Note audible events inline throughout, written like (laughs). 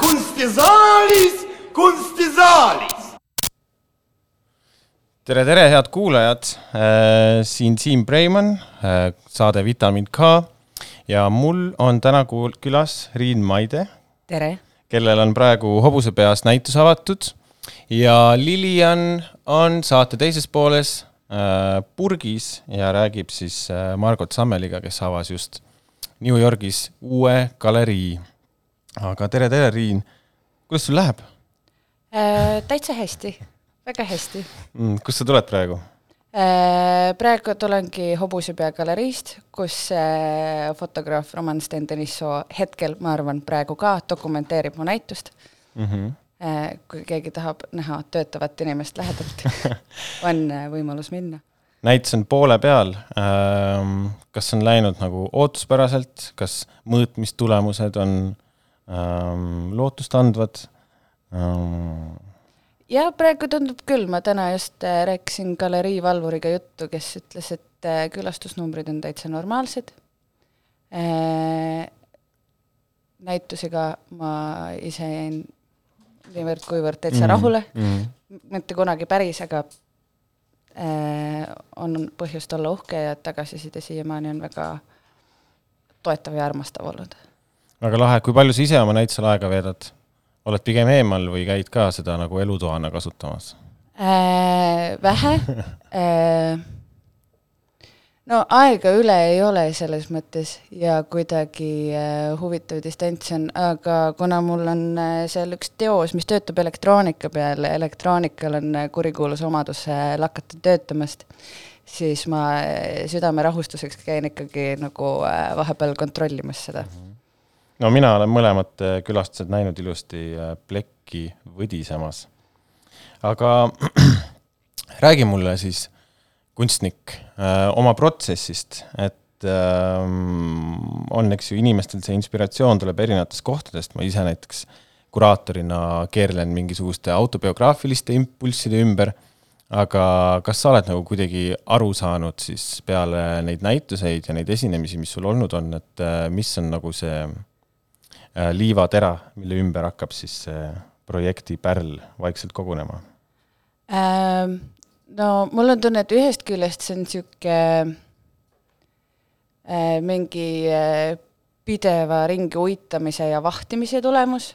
kunstisaalis, kunstisaalis. tere, tere, head kuulajad, siin Siim Preimann, saade Vitamin K ja mul on täna külas Riin Maide. tere! Kellel on praegu Hobusepeas näitus avatud ja Lilian on saate teises pooles äh, purgis ja räägib siis äh, Margot Sammeliga, kes avas just New Yorgis uue galerii. aga tere, tere, Riin! kuidas sul läheb äh,? täitsa hästi, väga hästi mm,. kust sa tuled praegu? Praegu tulengi Hobusepea galeriist, kus äh, fotograaf Roman Sten-Denissoo hetkel, ma arvan, praegu ka dokumenteerib mu näitust mm. -hmm. Äh, kui keegi tahab näha töötavat inimest lähedalt (laughs) on äh, võimalus minna. näitus on poole peal. Ähm, kas on läinud nagu ootuspäraselt, kas mõõtmistulemused on ähm, lootustandvad ähm,? ja praegu tundub küll, ma täna just äh, rääkisin galerii valvuriga juttu, kes ütles, et külastusnumbrid on täitsa normaalsed. näitusega ma ise jäin niivõrd-kuivõrd täitsa mm, rahule mm., mitte kunagi päris, aga äh, on põhjust olla uhke ja tagasiside siiamaani on väga toetav ja armastav olnud. väga lahe, kui palju sa ise oma näitusel aega veedad? Oled pigem eemal või käid ka seda nagu elutoana kasutamas äh,? Vähe (laughs) äh, no aega üle ei ole selles mõttes ja kuidagi äh, huvitav distants on, aga kuna mul on äh, seal üks teos, mis töötab elektroonika peal, elektroonikal on äh, kurikuulus omadus äh, lakata töötamast, siis ma äh, südame rahustuseks käin ikkagi nagu äh, vahepeal kontrollimas seda. No mina olen mõlemad äh, külastused näinud ilusti äh, plekki võdisemas. aga (clears throat) räägi mulle siis kunstnik äh, oma protsessist, et äh, on, eks ju, inimestel see inspiratsioon tuleb erinevatest kohtadest, ma ise näiteks kuraatorina keerlen mingisuguste autobiograafiliste impulsside ümber, aga kas sa oled nagu kuidagi aru saanud siis peale neid näituseid ja neid esinemisi, mis sul olnud on, et mis on nagu see liivatera, mille ümber hakkab siis see projekti pärl vaikselt kogunema ähm,? no mul on tunne, et ühest küljest see on niisugune äh, mingi äh, pideva ringi uitamise ja vahtimise tulemus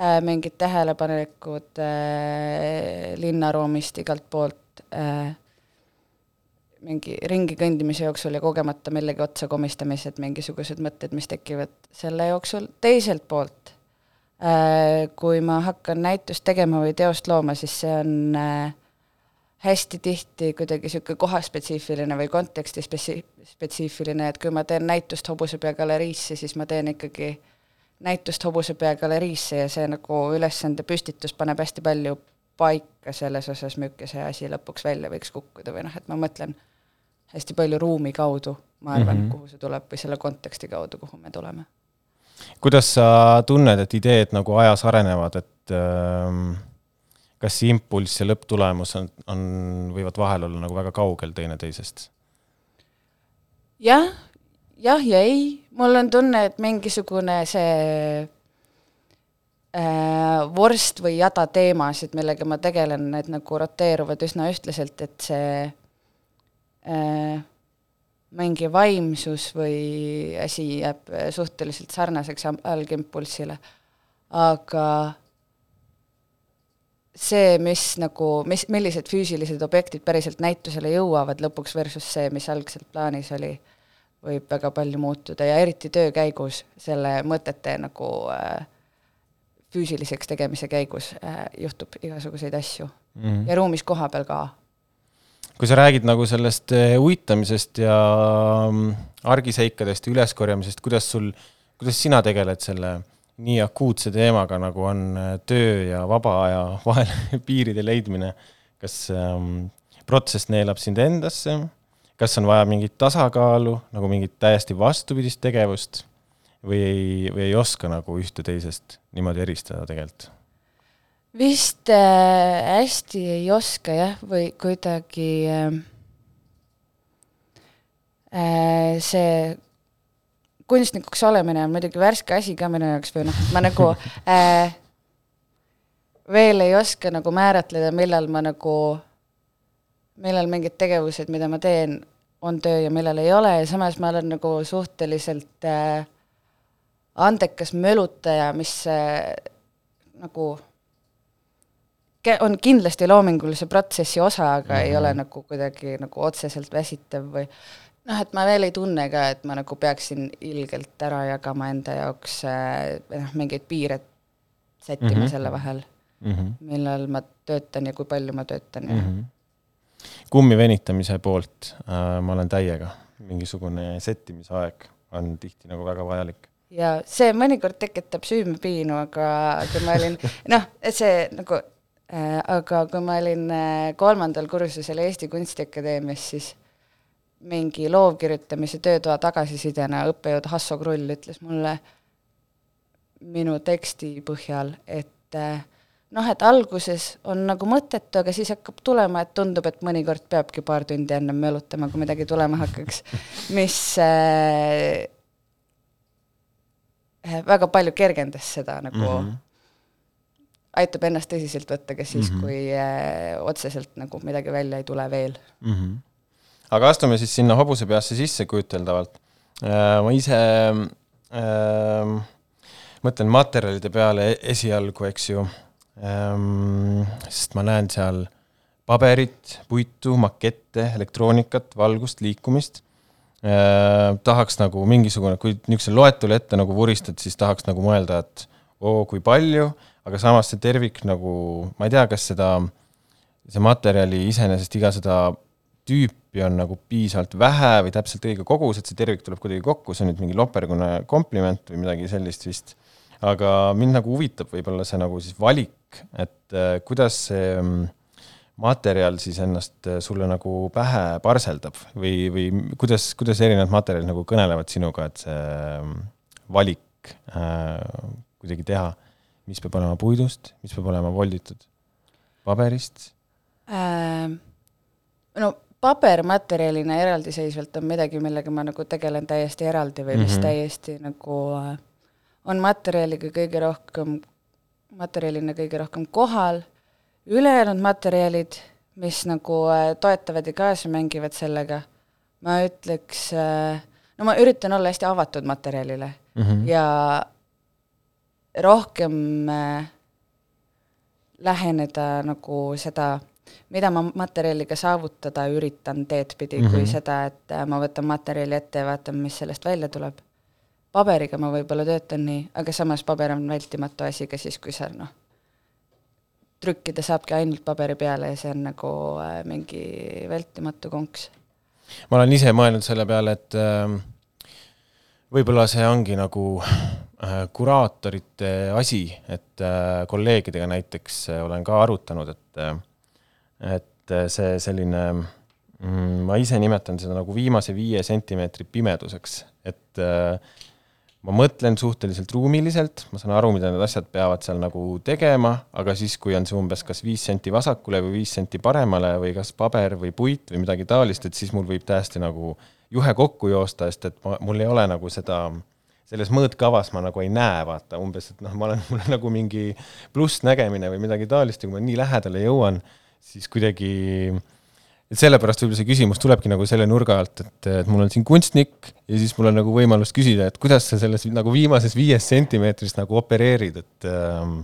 äh,, mingid tähelepanelikud äh, linnaruumist igalt poolt äh,, mingi ringi kõndimise jooksul ja kogemata millegi otsa komistamised, mingisugused mõtted, mis tekivad selle jooksul, teiselt poolt. Äh, kui ma hakkan näitust tegema või teost looma, siis see on äh, hästi tihti kuidagi niisugune kohaspetsiifiline või konteksti spetsi-, spetsiifiline, et kui ma teen näitust Hobusepea galeriisse, siis ma teen ikkagi näitust Hobusepea galeriisse ja see nagu ülesande püstitus paneb hästi palju paika selles osas, milline see asi lõpuks välja võiks kukkuda või noh, et ma mõtlen hästi palju ruumi kaudu, ma arvan mm, -hmm. kuhu see tuleb, või selle konteksti kaudu, kuhu me tuleme. kuidas sa tunned, et ideed nagu ajas arenevad, et äh kas see impulss ja lõpptulemus on, on, võivad vahel olla nagu väga kaugel teineteisest? jah, jah ja ei, mul on tunne, et mingisugune see vorst või jada teemasid, millega ma tegelen, need nagu roteeruvad üsna ühtlaselt, et see äh, mingi vaimsus või asi jääb suhteliselt sarnaseks algimpulssile, aga see, mis nagu, mis, millised füüsilised objektid päriselt näitusele jõuavad lõpuks versus see, mis algselt plaanis oli, võib väga palju muutuda. Ja eriti töö käigus selle mõtete nagu äh, füüsiliseks tegemise käigus äh, juhtub igasuguseid asju mm. -hmm. ja ruumis kohapeal ka. kui sa räägid nagu sellest äh, uitamisest ja mm, argiseikadest ja üleskorjamisest, kuidas sul, kuidas sina tegeled selle nii akuutse teemaga, nagu on äh, töö ja vaba aja (laughs) vahel piiride leidmine, kas ähm, protsess neelab sind endasse, kas on vaja mingit tasakaalu, nagu mingit täiesti vastupidist tegevust või ei, või ei oska nagu ühte teisest niimoodi eristada tegelikult? vist äh, hästi ei oska jah, või kuidagi äh, äh, see kunstnikuks olemine on muidugi värske asi ka minu jaoks või noh, ma nagu (laughs) äh, veel ei oska nagu määratleda, millal ma nagu, millal mingid tegevused, mida ma teen, on töö ja millal ei ole ja samas ma olen nagu suhteliselt äh, andekas mölutaja, mis äh, nagu on kindlasti loomingulise protsessi osa, aga mm -hmm. ei ole nagu kuidagi nagu otseselt väsitav või noh, et ma veel ei tunne ka, et ma nagu peaksin ilgelt ära jagama enda jaoks äh, noh, mingeid piire sättima mm Mhm. -hmm. selle vahel, mm. -hmm. millal ma töötan ja kui palju ma töötan ja Mm -hmm. kummi venitamise poolt äh, ma olen täiega, mingisugune sättimisaeg on tihti nagu väga vajalik. Ja see mõnikord tekitab süümepiinu, aga kui ma olin, (laughs) noh, see nagu äh,, aga kui ma olin äh, kolmandal kursusel Eesti Kunstiakadeemias, siis mingi loovkirjutamise töötoa tagasisidena õppejõud Hasso Krull ütles mulle minu teksti põhjal, et äh, noh, et alguses on nagu mõttetu, aga siis hakkab tulema, et tundub, et mõnikord peabki paar tundi ennem mölutama, kui midagi tulema hakkaks, (laughs) mis äh, väga palju kergendas seda nagu mm. -hmm. aitab ennast tõsiselt võtta ka siis mm. -hmm. kui äh, otseselt nagu midagi välja ei tule veel. mm. -hmm. aga astume siis sinna hobuse peasse sisse kujuteldavalt. ma ise äh, mõtlen materjalide peale e- esialgu, eks ju ähm,, sest ma näen seal paberit, puitu, makette, elektroonikat, valgust, liikumist äh,. Tahaks nagu mingisugune, kui niisuguse loetelu ette nagu vuristad, siis tahaks nagu mõelda, et oo, kui palju, aga samas see tervik nagu, ma ei tea, kas seda see materjali iseenesest iga seda tüüpi on nagu piisavalt vähe või täpselt õige kogus, et see tervik tuleb kuidagi kokku, see on nüüd mingi lopergune kompliment või midagi sellist vist. aga mind nagu huvitab võib-olla see nagu siis valik, et äh, kuidas see mm, materjal siis ennast äh, sulle nagu pähe parseldab või, või kuidas, kuidas erinevad materjalid nagu kõnelevad sinuga, et see mm, valik äh, kuidagi teha, mis peab olema puidust, mis peab olema volditud? Paberist? Ähm, no pabermaterjalina eraldiseisvalt on midagi, millega ma nagu tegelen täiesti eraldi või mis mm -hmm. täiesti nagu äh, on materjaliga kõige rohkem, materjalina kõige rohkem kohal, ülejäänud materjalid, mis nagu äh, toetavad ja kaasa mängivad sellega, ma ütleks äh,, no ma üritan olla hästi avatud materjalile mm. -hmm. ja rohkem äh, läheneda nagu seda, mida ma materjaliga saavutada üritan teed pidi mm, -hmm. kui Mhm. seda, et ma võtan materjali ette ja vaatan, mis sellest välja tuleb. paberiga ma võib-olla töötan nii, aga samas paber on vältimatu asi ka siis, kui sa noh, trükkida saabki ainult paberi peale ja see on nagu äh, mingi vältimatu konks. ma olen ise mõelnud selle peale, et äh, võib-olla see ongi nagu äh, kuraatorite asi, et äh, kolleegidega näiteks olen ka arutanud, et et see selline mm,, ma ise nimetan seda nagu viimase viie sentimeetri pimeduseks, et äh, ma mõtlen suhteliselt ruumiliselt, ma saan aru, mida need asjad peavad seal nagu tegema, aga siis, kui on see umbes kas viis senti vasakule või viis senti paremale või kas paber või puit või midagi taolist, et siis mul võib täiesti nagu juhe kokku joosta, sest et ma, mul ei ole nagu seda, selles mõõtkavas ma nagu ei näe, vaata umbes, et noh, ma olen, (laughs) mul on nagu mingi plussnägemine või midagi taolist ja kui ma nii lähedale jõuan, siis kuidagi et sellepärast võib-olla see küsimus tulebki nagu selle nurga alt, et, et mul on siin kunstnik ja siis mul on nagu võimalus küsida, et kuidas sa selles nagu viimases viies sentimeetris nagu opereerid, et ähm,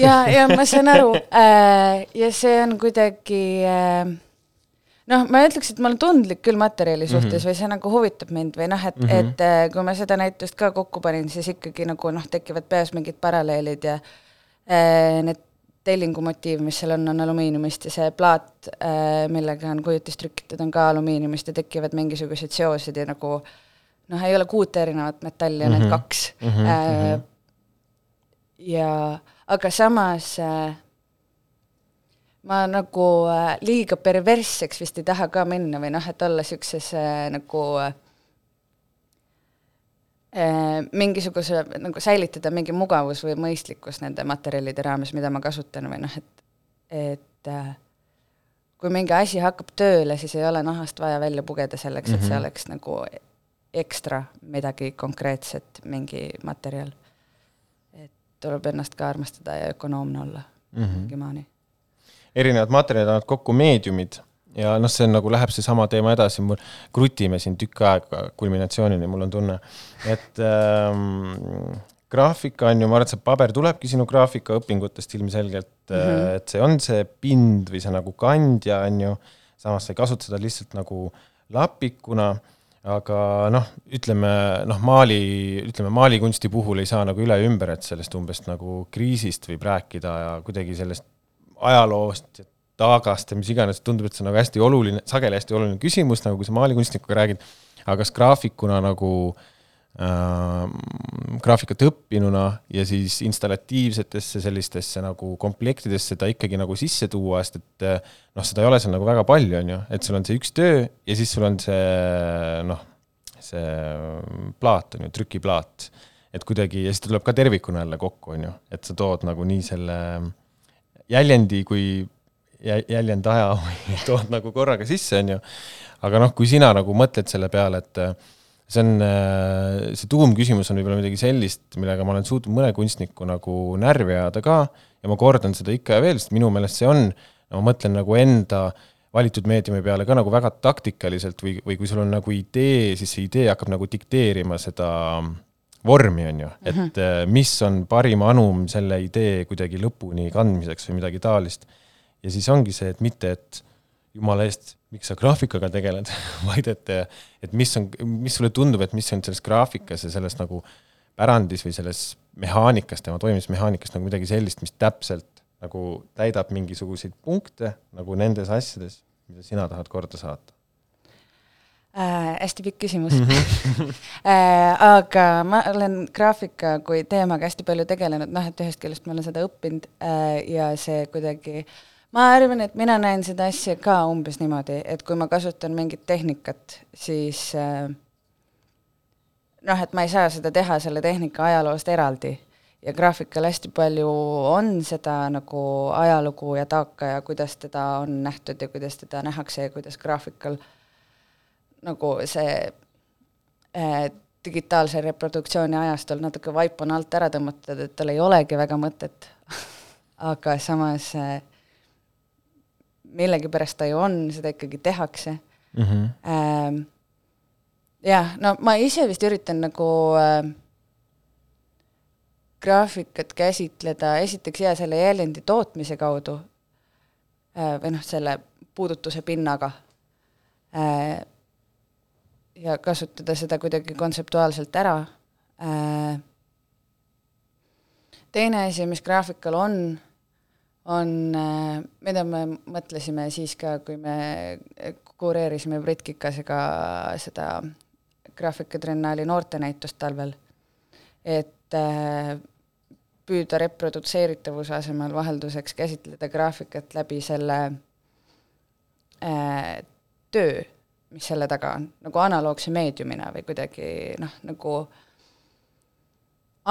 ja, ja ma saan aru äh, ja see on kuidagi äh, noh, ma ütleks, et ma olen tundlik küll materjali suhtes mm -hmm. või see nagu huvitab mind või noh, et mm. -hmm. et äh, kui ma seda näitust ka kokku panin, siis ikkagi nagu noh, tekivad peas mingid paralleelid ja äh, need tellingumotiiv, mis seal on, on alumiiniumist ja see plaat äh,, millega on kujutis trükitud, on ka alumiiniumist ja tekivad mingisugused seosed ja nagu noh, ei ole kuute erinevat metalli, on Mhm. need kaks Mhm, äh, mhm. ja aga samas äh, ma nagu äh, liiga perversseks vist ei taha ka minna või noh, et olla niisuguses äh, nagu äh, mingisuguse, nagu säilitada mingi mugavus või mõistlikkus nende materjalide raames, mida ma kasutan või noh, et, et äh, kui mingi asi hakkab tööle, siis ei ole nahast vaja välja pugeda selleks, et see oleks nagu ekstra midagi konkreetset, mingi materjal. et tuleb ennast ka armastada ja ökonoomne olla mm -hmm. mingimaani. erinevad materjalid annavad kokku meediumid ja noh, see on nagu läheb seesama teema edasi, mul krutime siin tükk aega kulminatsioonini, mul on tunne, et ähm, graafika on ju, ma arvan, et see paber tulebki sinu graafikaõpingutest ilmselgelt mm, -hmm. et see on see pind või see nagu kandja, on ju, samas sa ei kasuta seda lihtsalt nagu lapikuna aga noh, ütleme noh, maali, ütleme maalikunsti puhul ei saa nagu üle ümber, et sellest umbes nagu kriisist võib rääkida ja kuidagi sellest ajaloost ja taagast ja mis iganes, tundub, et see on nagu hästi oluline, sageli hästi oluline küsimus, nagu kui sa maalikunstnikuga räägid, aga kas graafikuna nagu äh, graafikat õppinuna ja siis installatiivsetesse sellistesse nagu komplektidesse ta ikkagi nagu sisse tuua, sest et noh, seda ei ole seal nagu väga palju, on ju, et sul on see üks töö ja siis sul on see noh, see plaat on ju, trükiplaat. et kuidagi, ja siis ta tuleb ka tervikuna jälle kokku, on ju, et sa tood nagu nii selle jäljendi kui jäljendaja (laughs) tood nagu korraga sisse, on ju. aga noh, kui sina nagu mõtled selle peale, et see on, see tuumküsimus on võib-olla midagi sellist, millega ma olen suutnud mõne kunstniku nagu närvi ajada ka ja ma kordan seda ikka ja veel, sest minu meelest see on ma mõtlen nagu enda valitud meediumi peale ka nagu väga taktikaliselt või, või kui sul on nagu idee, siis see idee hakkab nagu dikteerima seda vormi, on ju, et mm -hmm. mis on parim anum selle idee kuidagi lõpuni kandmiseks või midagi taolist. Ja siis ongi see, et mitte, et jumala eest, miks sa graafikaga tegeled (laughs) vaid et, et mis on, mis sulle tundub, et mis on selles graafikas ja selles nagu pärandis või selles mehaanikas, tema toimimismehaanikas nagu midagi sellist, mis täpselt nagu täidab mingisuguseid punkte nagu nendes asjades, mida sina tahad korda saata äh,? hästi pikk küsimus. -hmm. (laughs) äh, aga ma olen graafika kui teemaga hästi palju tegelenud, noh, et ühest küljest ma olen seda õppinud äh, ja see kuidagi ma arvan, et mina näen seda asja ka umbes niimoodi, et kui ma kasutan mingit tehnikat, siis äh, noh, et ma ei saa seda teha selle tehnika ajaloost eraldi. Ja graafikal hästi palju on seda nagu ajalugu ja taaka ja kuidas teda on nähtud ja kuidas teda nähakse ja kuidas graafikal nagu see äh, digitaalse reproduktsiooni ajastul natuke vaip on alt ära tõmmatud, et tal ei olegi väga mõtet. (laughs) Aga samas äh, millegipärast ta ju on, seda ikkagi tehakse mm. -hmm. Äh, jah, no ma ise vist üritan nagu äh, graafikat käsitleda esiteks jaa, selle jäljendi tootmise kaudu äh, või noh, selle puudutuse pinnaga äh, ja kasutada seda kuidagi kontseptuaalselt ära. Äh, teine asi, mis graafikal on, on, mida me mõtlesime siis ka, kui me kureerisime Brit Kikasega seda graafikatriennaali noortenäitust talvel, et püüda reprodutseeritavuse asemel vahelduseks käsitleda graafikat läbi selle äh, töö, mis selle taga on, nagu analoogse meediumina või kuidagi noh, nagu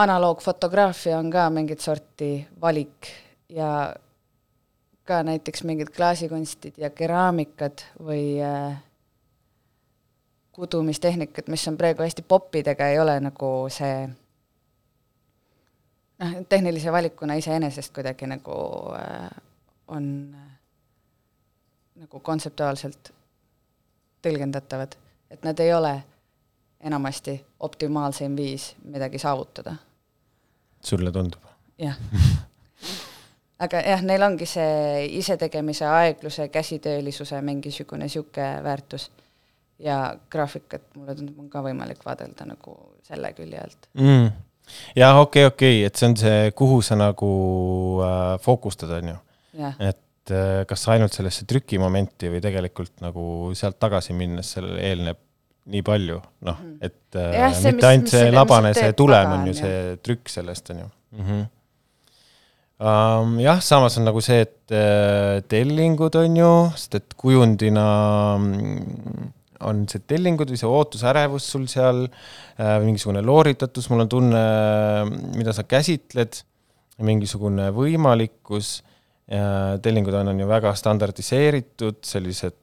analoogfotograafia on ka mingit sorti valik ja ka näiteks mingid klaasikunstid ja keraamikad või äh, kudumistehnikad, mis on praegu hästi popidega, ei ole nagu see noh, tehnilise valikuna iseenesest kuidagi nagu äh, on äh, nagu kontseptuaalselt tõlgendatavad, et nad ei ole enamasti optimaalseim viis midagi saavutada. sulle tundub? jah (laughs) aga jah, neil ongi see isetegemise aegluse, käsitöölisuse mingisugune niisugune väärtus ja graafikat, mulle tundub, on ka võimalik vaadelda nagu selle külje alt mm jah, okei okay,, okei okay., et see on see, kuhu sa nagu äh, fookustad, on ju. et äh, kas ainult sellesse trükimomenti või tegelikult nagu sealt tagasi minnes sellele eelneb nii palju, noh, mhm. et äh, ja, see, mitte ainult see labane, see tulem on ju see trükk sellest, on ju mm. -hmm. Um, jah, samas on nagu see, et äh, tellingud on ju, sest et kujundina mm, on see tellingud või see ootusärevus sul seal äh,, mingisugune looritatus, mul on tunne, mida sa käsitled, mingisugune võimalikkus äh,, tellingud on, on ju väga standardiseeritud, sellised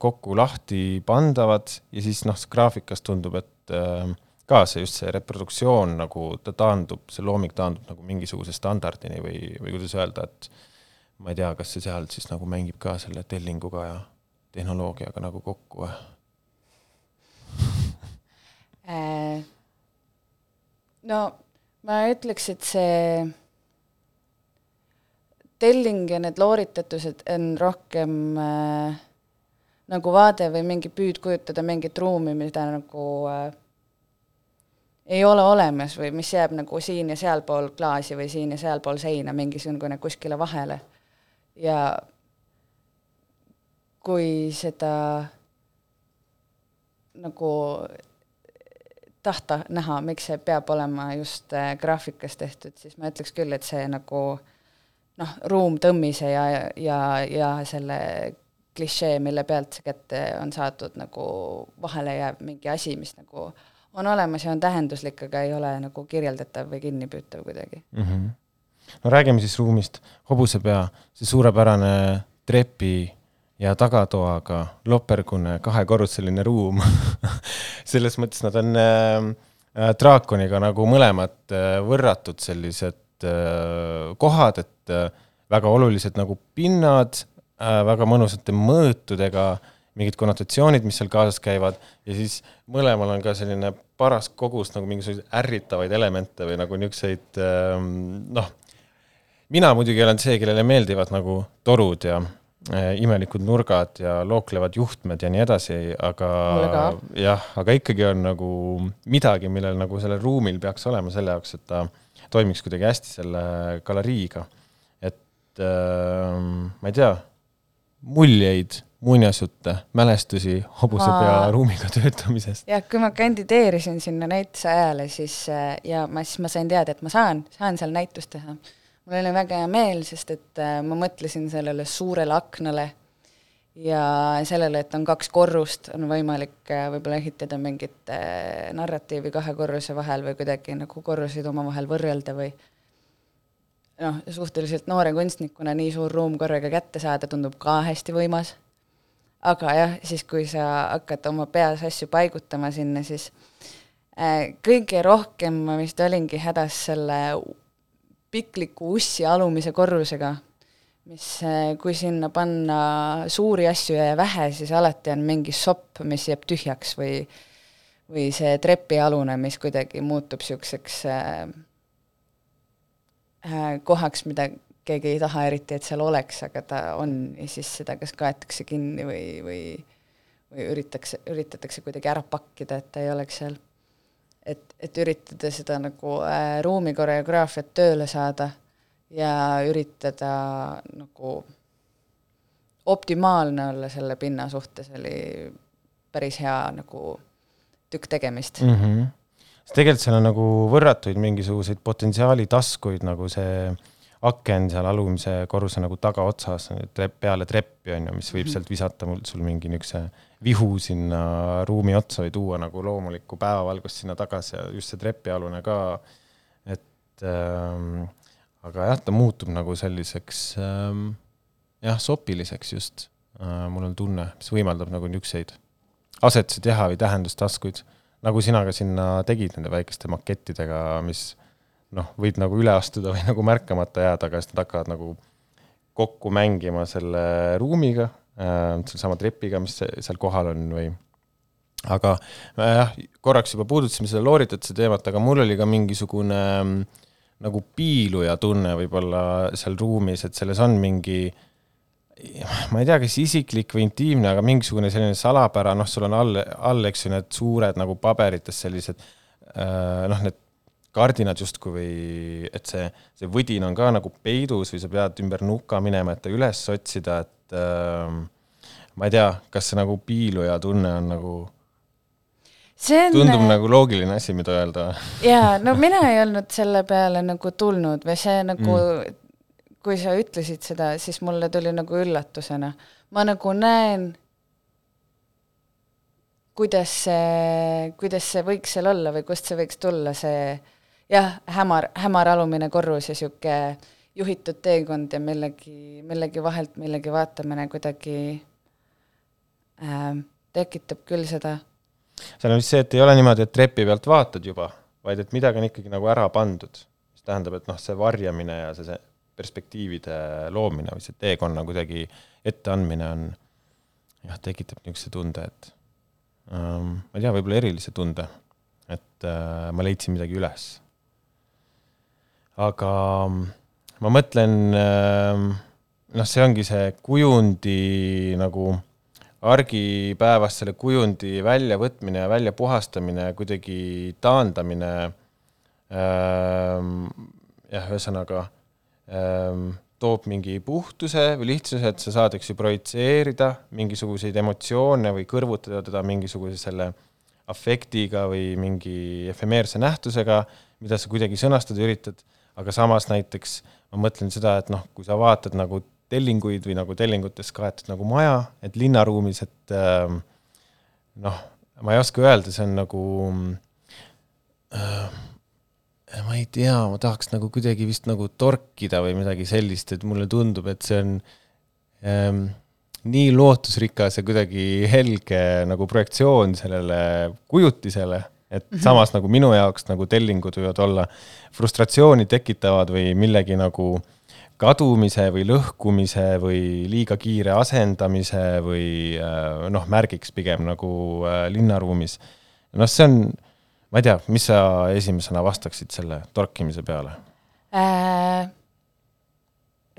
kokku lahti pandavad ja siis noh, graafikas tundub, et äh, ka see just see reproduktsioon nagu ta taandub, see looming taandub nagu mingisuguse standardini või, või kuidas öelda, et ma ei tea, kas see seal siis nagu mängib ka selle tellinguga ja tehnoloogiaga nagu kokku või? Äh, no ma ütleks, et see telling ja need looritatused on rohkem äh, nagu vaade või mingi püüd kujutada mingit ruumi, mida nagu äh, ei ole olemas või mis jääb nagu siin ja sealpool klaasi või siin ja sealpool seina mingisugune kuskile vahele. ja kui seda nagu tahta näha, miks see peab olema just äh, graafikas tehtud, siis ma ütleks küll, et see nagu noh, ruum tõmmise ja, ja, ja selle klišee, mille pealt see kätte on saadud, nagu vahele jääb mingi asi, mis nagu on olemas ja on tähenduslik, aga ei ole nagu kirjeldatav või kinnipüütav kuidagi mm. -hmm. no räägime siis ruumist, hobusepea, see suurepärane trepi ja tagatoaga lopergune kahekorruseline ruum (laughs) selles mõttes nad on äh, draakoniga nagu mõlemad äh, võrratud sellised äh, kohad, et äh, väga olulised nagu pinnad äh,, väga mõnusate mõõtudega äh, mingid konnotatsioonid, mis seal kaasas käivad ja siis mõlemal on ka selline paras kogus nagu mingisuguseid ärritavaid elemente või nagu niisuguseid ähm, noh, mina muidugi olen see, kellele meeldivad nagu torud ja äh, imelikud nurgad ja looklevad juhtmed ja nii edasi, aga jah, aga ikkagi on nagu midagi, millel nagu sellel ruumil peaks olema selle jaoks, et ta toimiks kuidagi hästi selle galeriiga. et äh, ma ei tea, muljeid muinasjutte, mälestusi hobusepea ruumiga töötamisest? jah, kui ma kandideerisin sinna näituse ajale, siis äh, ja ma, siis ma sain teada, et ma saan, saan seal näitust teha. mul oli väga hea meel, sest et äh, ma mõtlesin sellele suurele aknale ja sellele, et on kaks korrust, on võimalik äh, võib-olla ehitada mingit narratiivi kahe korruse vahel või kuidagi nagu korruseid omavahel võrrelda või noh, suhteliselt noore kunstnikuna nii suur ruum korraga kätte saada tundub ka hästi võimas aga jah, siis kui sa hakkad oma peas asju paigutama sinna, siis äh, kõige rohkem ma vist olingi hädas selle pikliku ussi alumise korrusega, mis äh,, kui sinna panna suuri asju ja vähe, siis alati on mingi sopp, mis jääb tühjaks või või see trepialune, mis kuidagi muutub niisuguseks äh, äh, kohaks, mida keegi ei taha eriti, et seal oleks, aga ta on ja siis seda kas kaetakse kinni või, või või üritatakse, üritatakse kuidagi ära pakkida, et ta ei oleks seal. et, et üritada seda nagu äh, ruumi koreograafiat tööle saada ja üritada nagu optimaalne olla selle pinna suhtes, oli päris hea nagu tükk tegemist mm. -hmm. tegelikult seal on nagu võrratuid mingisuguseid potentsiaalitaskuid, nagu see aken seal alumise korruse nagu tagaotsas, trepp peale treppi on ju, mis võib mhm. sealt visata mul sul mingi niisuguse vihu sinna ruumi otsa või tuua nagu loomulikku päevavalgust sinna tagasi ja just see trepialune ka, et ähm, aga jah, ta muutub nagu selliseks ähm, jah, sopiliseks just äh,, mul on tunne, mis võimaldab nagu niisuguseid asetusi teha või tähendustaskuid, nagu sina ka sinna tegid nende väikeste makettidega, mis noh, võid nagu üle astuda või (laughs) nagu märkamata jääda, aga siis nad hakkavad nagu kokku mängima selle ruumiga äh,, sellesama trepiga, mis seal kohal on või aga jah, korraks juba puudutasime seda looritatuse teemat, aga mul oli ka mingisugune mm, nagu piiluja tunne võib-olla seal ruumis, et selles on mingi ma ei tea, kas isiklik või intiimne, aga mingisugune selline salapära, noh, sul on all, all, eks ju, need suured nagu paberites sellised äh, noh, need kardinad justkui või et see, see võdin on ka nagu peidus või sa pead ümber nuka minema, et ta üles otsida, et äh, ma ei tea, kas see nagu piiluja tunne on nagu see on tundub nagu loogiline asi, mida öelda. jaa, no (laughs) mina ei olnud selle peale nagu tulnud või see nagu mm. kui sa ütlesid seda, siis mulle tuli nagu üllatusena. ma nagu näen kuidas see, kuidas see võiks seal olla või kust see võiks tulla, see jah, hämar, hämar alumine korrus ja niisugune juhitud teekond ja millegi, millegi vahelt millegi vaatamine kuidagi äh, tekitab küll seda seal on vist see, et ei ole niimoodi, et trepi pealt vaatad juba, vaid et midagi on ikkagi nagu ära pandud. mis tähendab, et noh, see varjamine ja see, see perspektiivide loomine või see teekonna kuidagi etteandmine on jah, tekitab niisuguse tunde, et ähm, ma ei tea, võib-olla erilise tunde, et äh, ma leidsin midagi üles. Aga ma mõtlen äh,, noh, see ongi see kujundi nagu argipäevast selle kujundi väljavõtmine ja väljapuhastamine, kuidagi taandamine ähm,, jah, ühesõnaga ähm, toob mingi puhtuse või lihtsuse, et sa saad, eks ju, projitseerida mingisuguseid emotsioone või kõrvutada teda mingisuguse selle afektiga või mingi efemeerse nähtusega, mida sa kuidagi sõnastada üritad, aga samas näiteks ma mõtlen seda, et noh, kui sa vaatad nagu tellinguid või nagu tellingutes kaetud nagu maja, et linnaruumis, et äh, noh, ma ei oska öelda, see on nagu äh, ma ei tea, ma tahaks nagu kuidagi vist nagu torkida või midagi sellist, et mulle tundub, et see on ähm, nii lootusrikas ja kuidagi helge nagu projektsioon sellele kujutisele, et mm -hmm. samas nagu minu jaoks nagu tellingud võivad olla frustratsiooni tekitavad või millegi nagu kadumise või lõhkumise või liiga kiire asendamise või äh, noh, märgiks pigem nagu äh, linnaruumis. noh, see on ma ei tea, mis sa esimesena vastaksid selle torkimise peale äh,?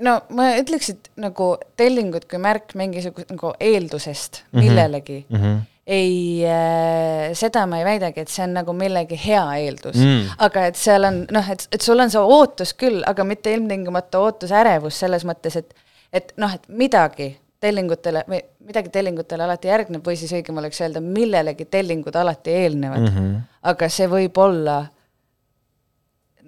no ma ütleks, et nagu tellingud kui märk mingisugust nagu eeldusest mm -hmm. millelegi mm. -hmm ei äh,, seda ma ei väidagi, et see on nagu millegi hea eeldus mm., aga et seal on noh, et, et sul on see ootus küll, aga mitte ilmtingimata ootusärevus selles mõttes, et et noh, et midagi tellingutele või midagi tellingutele alati järgneb või siis õigem oleks öelda, millelegi tellingud alati eelnevad mm. -hmm. aga see võib olla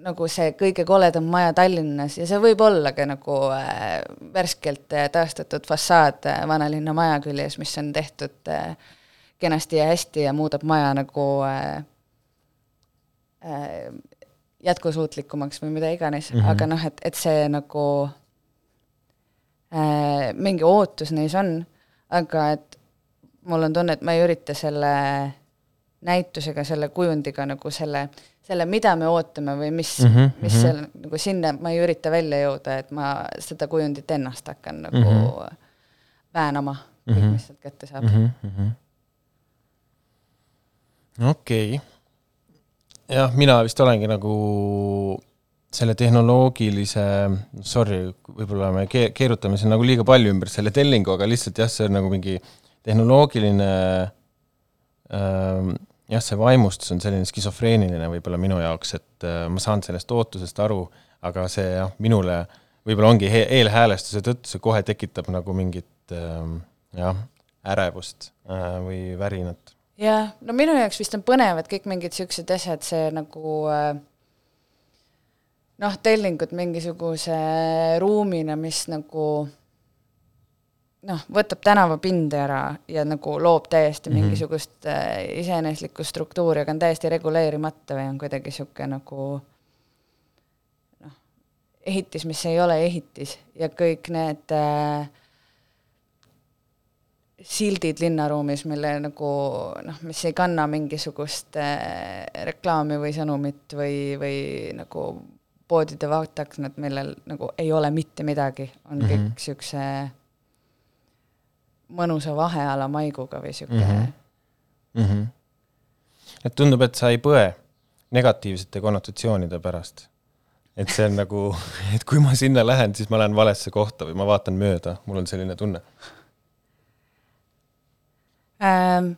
nagu see kõige koledam maja Tallinnas ja see võib olla ka nagu äh, värskelt äh, taastatud fassaad äh, vanalinna maja küljes, mis on tehtud äh, kenasti ja hästi ja muudab maja nagu äh, äh, jätkusuutlikumaks või mida iganes mm, -hmm. aga noh, et, et see nagu äh, mingi ootus neis on aga et mul on tunne, et ma ei ürita selle näitusega, selle kujundiga nagu selle, selle, mida me ootame või mis mm, -hmm, mis mm -hmm. seal nagu sinna, ma ei ürita välja jõuda, et ma seda kujundit ennast hakkan nagu mm -hmm. väänama, kõik mm, -hmm. mis sealt kätte saab mm. -hmm. Okei okay., jah, mina vist olengi nagu selle tehnoloogilise, sorry, võib-olla me keerutame siin nagu liiga palju ümber selle tellingu, aga lihtsalt jah, see on nagu mingi tehnoloogiline ähm, jah, see vaimustus on selline skisofreeniline võib-olla minu jaoks, et äh, ma saan sellest ootusest aru, aga see jah, minule võib-olla ongi eelhäälestuse tõttu see kohe tekitab nagu mingit ähm, jah, ärevust äh, või värinat. Jah, no minu jaoks vist on põnevad kõik mingid niisugused asjad, see nagu äh noh, tellingud mingisuguse ruumina, mis nagu noh, võtab tänavapinde ära ja nagu loob täiesti mm -hmm. mingisugust äh, iseeneslikku struktuuri, aga on täiesti reguleerimata või on kuidagi niisugune nagu noh, ehitis, mis ei ole ehitis ja kõik need äh, sildid linnaruumis, mille nagu noh, mis ei kanna mingisugust äh, reklaami või sõnumit või, või nagu poodide vaateaknad, millel nagu ei ole mitte midagi, on mm -hmm. kõik niisuguse mõnusa vaheala maiguga või niisugune mm. -hmm. Mm -hmm. et tundub, et sa ei põe negatiivsete konnotatsioonide pärast. et see on nagu, (laughs) et kui ma sinna lähen, siis ma lähen valesse kohta või ma vaatan mööda, mul on selline tunne ähm,.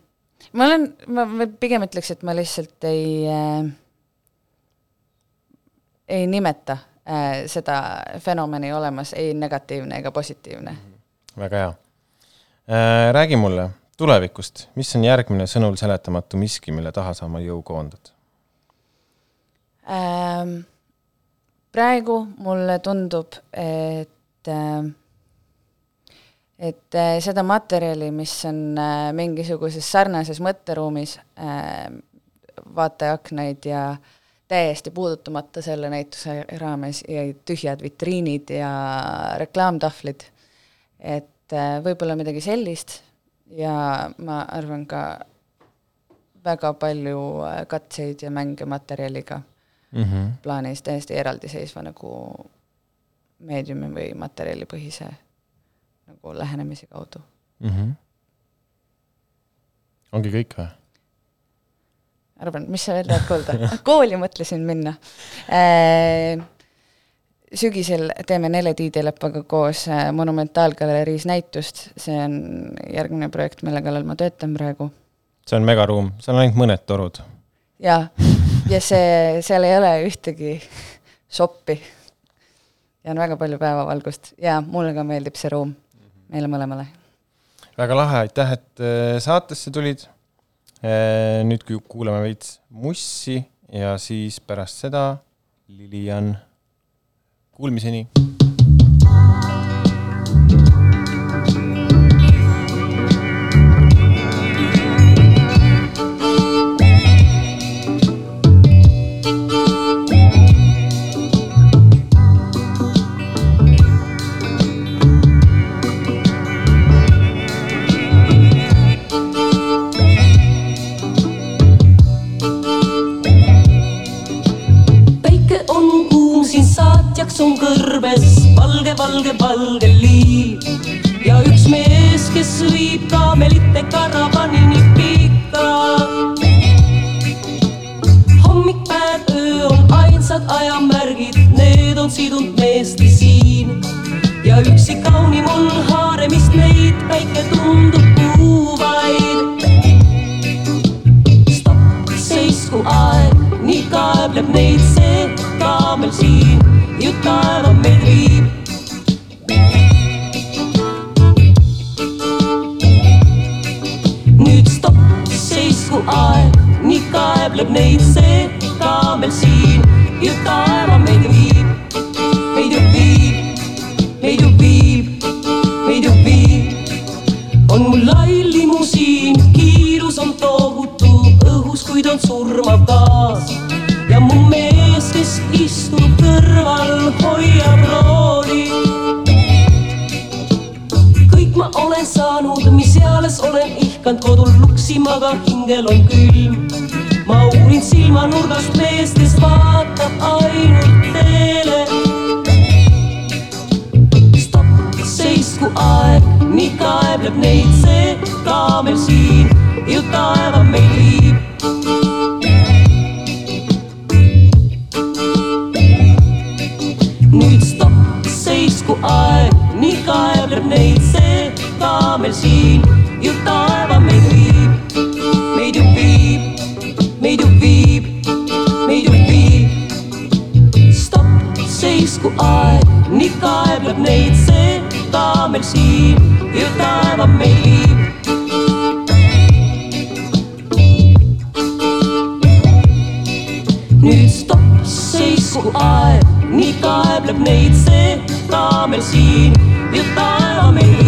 ma olen, ma pigem ütleks, et ma lihtsalt ei äh, ei nimeta äh, seda fenomeni olemas ei negatiivne ega positiivne. väga hea äh,. räägi mulle tulevikust, mis on järgmine sõnul seletamatu miski, mille taha sa oma jõu koondad ähm,? praegu mulle tundub, et äh, et äh, seda materjali, mis on äh, mingisuguses sarnases mõtteruumis äh,, vaateaknaid ja täiesti puudutamata selle näituse raames jäid tühjad vitriinid ja reklaamtahvlid, et võib-olla midagi sellist ja ma arvan ka väga palju katseid ja mänge materjaliga mm -hmm. plaanis täiesti eraldiseisva nagu meediumi või materjalipõhise nagu lähenemise kaudu. mm. -hmm. ongi kõik või? arvan, mis sa veel tahad kuulda? (laughs) kooli mõtlesin minna äh, sügisel teeme Nele Tiidilepaga koos äh, Monumentaalgaleriis näitust, see on järgmine projekt, mille kallal ma töötan praegu. see on megaruum, seal on ainult mõned torud. jaa, ja see, seal ei ole ühtegi soppi. ja on väga palju päevavalgust ja mulle ka meeldib see ruum, meile mõlemale. väga lahe, aitäh, et äh, saatesse tulid. nüüd kuulame veits mussi ja siis pärast seda Lilian Kuulmiseni. Valge, valge, valge liiv ja üks mees, kes viib kaamelite karavanini pika. hommik, päev, öö on ainsad ajamärgid, need on sidunud meesti siin ja üksi kaunim on haaremist neid, päike tundub puuvaid. stopp, seisku aeg, nii kaebleb neid see kaamel siin ju taeva meid viib. Kaebleb neid see kaamel siin ju taeva meid viib. meid ju viib, meid ju viib, meid ju viib. on mul lai limusiin, kiirus on tohutu õhus, kuid on surmav gaas ja mu mees, kes istub kõrval, hoiab rooli. kõik ma olen saanud, mis eales olen ihkanud kodul luksima, aga hingel on külm. Ma uurin silmanurgast meest, kes vaatab ainult teele. stopp, seisku aeg, nii kaebleb neid see kaamel siin. Ju taeva meil viib. Seisku aeg, nii kaebleb neid see kaamel siin kaebleb neid see kaamel siin ju taeva meid viib. nüüd stopp, seisku aeg, nii kaebleb neid see kaamel siin ja taeva meid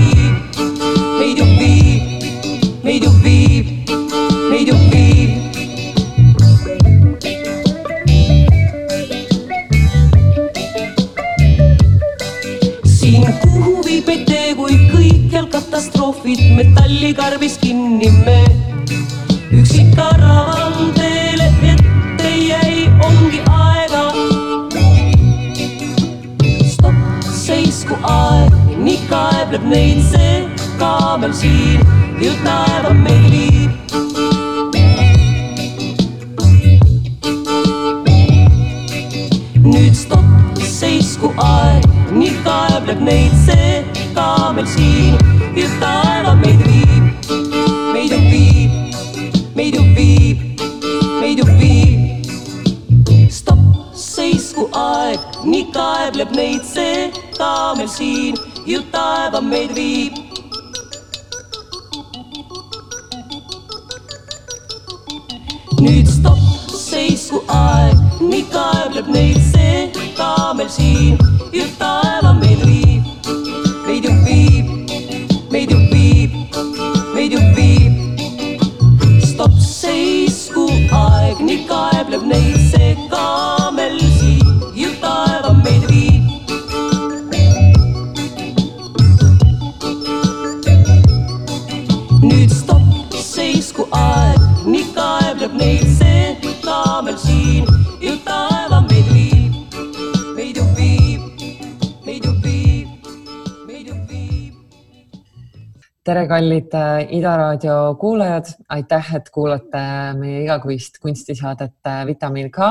kallid äh, Ida raadio kuulajad, aitäh, et kuulate meie igakuist kunstisaadet äh, Vitamiin K.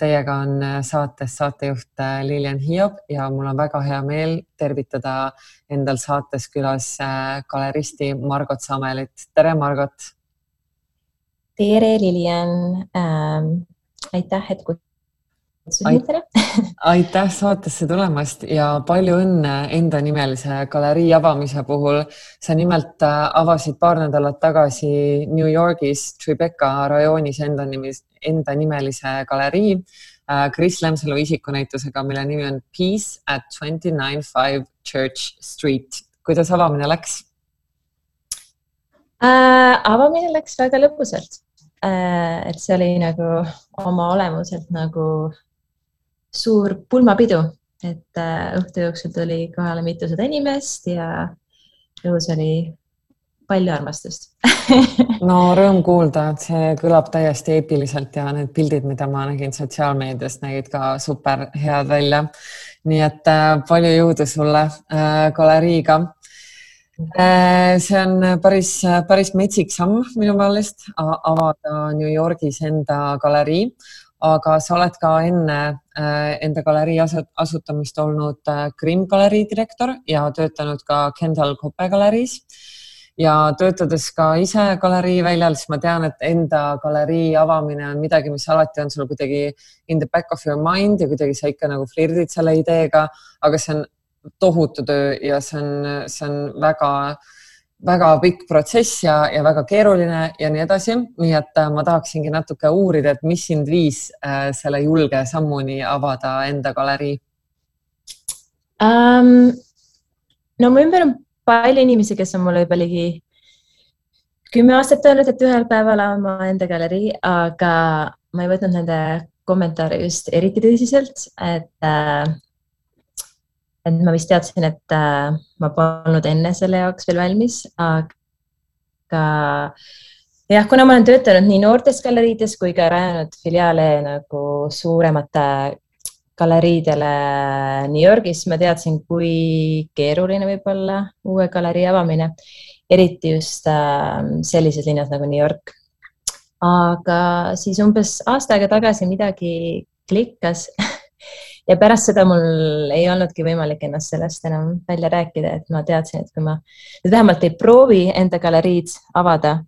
Teiega on äh, saates saatejuht Lilian Hiob ja mul on väga hea meel tervitada endal saates külas galeristi Margot Samelit. tere, Margot. tere, Lilian ähm,. aitäh, et kutsusite aitäh saatesse tulemast ja palju õnne endanimelise galerii avamise puhul. sa nimelt äh, avasid paar nädalat tagasi New Yorgis Tribeca rajoonis enda nimelise, enda nimelise galerii äh, Chris Lemsalu isikunäitusega, mille nimi on Peace at twenty nine five Church Street. kuidas avamine läks äh,? avamine läks väga lõbusalt äh,. et see oli nagu oma olemuselt nagu suur pulmapidu, et äh, õhtu jooksul tuli kohale mitusada inimest ja õhus oli palju armastust (laughs) no rõõm kuulda, et see kõlab täiesti eepiliselt ja need pildid, mida ma nägin sotsiaalmeedias, nägid ka super head välja. nii et äh, palju jõudu sulle äh, galeriiga äh,. see on päris, päris metsik samm minu meelest avada New Yorgis enda galerii aga sa oled ka enne äh, enda galerii asutamist olnud äh, Grimm galerii direktor ja töötanud ka Kendall Koppe galeriis. ja töötades ka ise galerii väljal, siis ma tean, et enda galerii avamine on midagi, mis alati on sul kuidagi in the back of your mind ja kuidagi sa ikka nagu flirdid selle ideega, aga see on tohutu töö ja see on, see on väga äh, väga pikk protsess ja, ja väga keeruline ja nii edasi. nii et äh, ma tahaksingi natuke uurida, et mis sind viis äh, selle julge sammuni avada enda galerii um,? no mu ümber on palju inimesi, kes on mulle juba ligi kümme aastat öelnud, et ühel päeval avan ma enda galerii, aga ma ei võtnud nende kommentaare just eriti tõsiselt, et äh, et ma vist teadsin, et äh, ma polnud enne selle jaoks veel valmis, aga jah, kuna ma olen töötanud nii noortes galeriides kui ka rajanud filiaale nagu suuremate galeriidele New Yorgis, ma teadsin, kui keeruline võib olla uue galerii avamine, eriti just äh, sellises linnas nagu New York. aga siis umbes aasta aega tagasi midagi klikkas (laughs) ja pärast seda mul ei olnudki võimalik ennast sellest enam välja rääkida, et ma teadsin, et kui ma nüüd vähemalt ei proovi enda galeriid avada,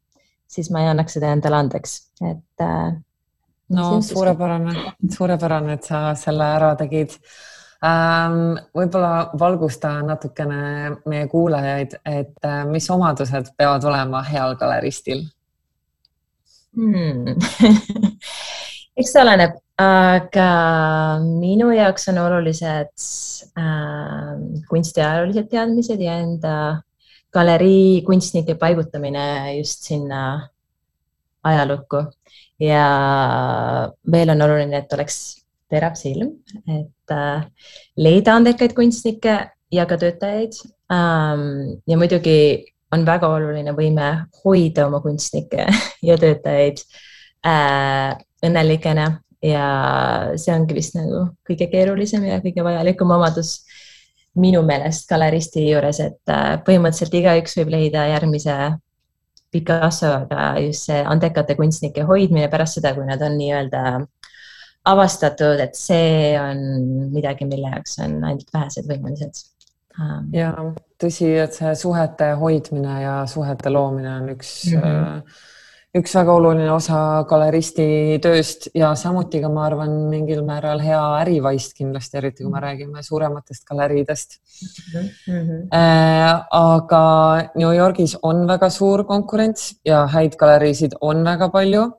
siis ma ei annaks seda endale andeks, et äh,. no suurepärane, suurepärane, et sa selle ära tegid ähm,. võib-olla valgusta natukene meie kuulajaid, et äh, mis omadused peavad olema heal galeristil hmm. (laughs) eks see oleneb aga minu jaoks on olulised äh, kunstiajaloolised teadmised ja enda galerii kunstnike paigutamine just sinna ajalukku ja veel on oluline, et oleks terav silm, et äh, leida andekaid kunstnikke ja ka töötajaid ähm,. ja muidugi on väga oluline võime hoida oma kunstnikke (laughs) ja töötajaid äh, õnnelikena ja see ongi vist nagu kõige keerulisem ja kõige vajalikum omadus minu meelest galeristi juures, et äh, põhimõtteliselt igaüks võib leida järgmise Picasso, aga just see andekate kunstnike hoidmine pärast seda, kui nad on nii-öelda avastatud, et see on midagi, mille jaoks on ainult vähesed võimelised. Ähm. ja tõsi, et see suhete hoidmine ja suhete loomine on üks mm -hmm üks väga oluline osa galeristi tööst ja samuti ka, ma arvan, mingil määral hea ärivaist kindlasti, eriti kui me räägime suurematest galeriidest mm. -hmm. aga New Yorgis on väga suur konkurents ja häid galeriisid on väga palju.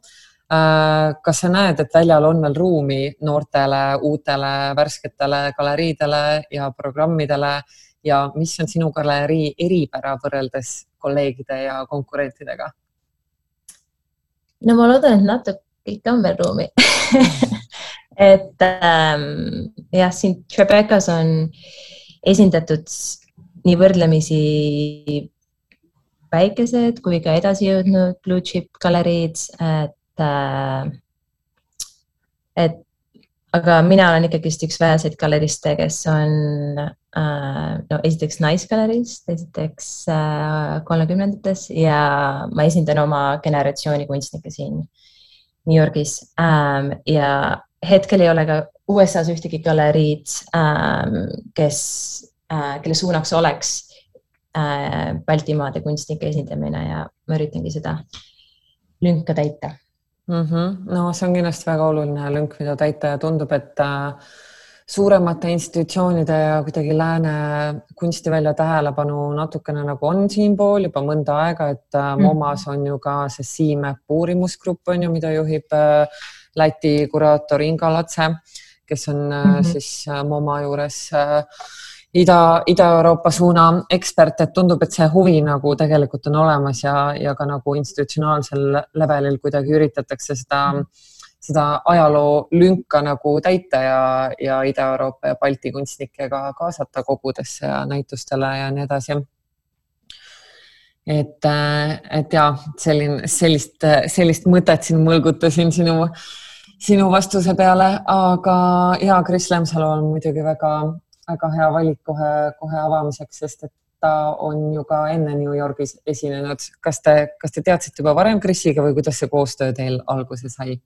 Äh, kas sa näed, et väljal on veel ruumi noortele, uutele, värsketele galeriidele ja programmidele ja mis on sinu galerii eripära võrreldes kolleegide ja konkurentidega? No ma loodan, et natuke ikka on veel ruumi. (laughs) Et ähm, jah, siin Tribeca's on esindatud nii võrdlemisi väikesed kui ka edasijõudnud blue chip galeriid, et äh,, et aga mina olen ikkagist üks väheseid galeriste, kes on äh, no esiteks naisgalerist, esiteks äh, kolmekümnendates ja ma esindan oma generatsiooni kunstnikke siin New Yorgis. Ähm, ja hetkel ei ole ka USA-s ühtegi galeriid ähm,, kes äh,, kelle suunaks oleks äh, Baltimaade kunstnike esindamine ja ma üritangi seda lünka täita mm. -hmm. no see on kindlasti väga oluline lünk, mida täita ja tundub, et äh, suuremate institutsioonide ja kuidagi lääne kunstivälja tähelepanu natukene nagu on siinpool juba mõnda aega, et äh, mhm. MoMA-s on ju ka see CMAP uurimusgrupp on ju, mida juhib äh, Läti kuraator Inga Latse, kes on mm -hmm. siis MoMA juures äh, Ida, Ida-Euroopa suuna ekspert, et tundub, et see huvi nagu tegelikult on olemas ja, ja ka nagu institutsionaalsel levelil kuidagi üritatakse seda, seda ajaloo lünka nagu täita ja, ja Ida-Euroopa ja Balti kunstnikke ka kaasata kogudesse ja näitustele ja nii edasi. Et, et ja selline, sellist, sellist mõtet siin mõlgutasin sinu, sinu vastuse peale, aga ja Kris Lemsalu on muidugi väga väga hea valik kohe, kohe avamiseks, sest et ta on ju ka enne New Yorgis esinenud. kas te, kas te teadsite juba varem Krisiga või kuidas see koostöö teil alguse sai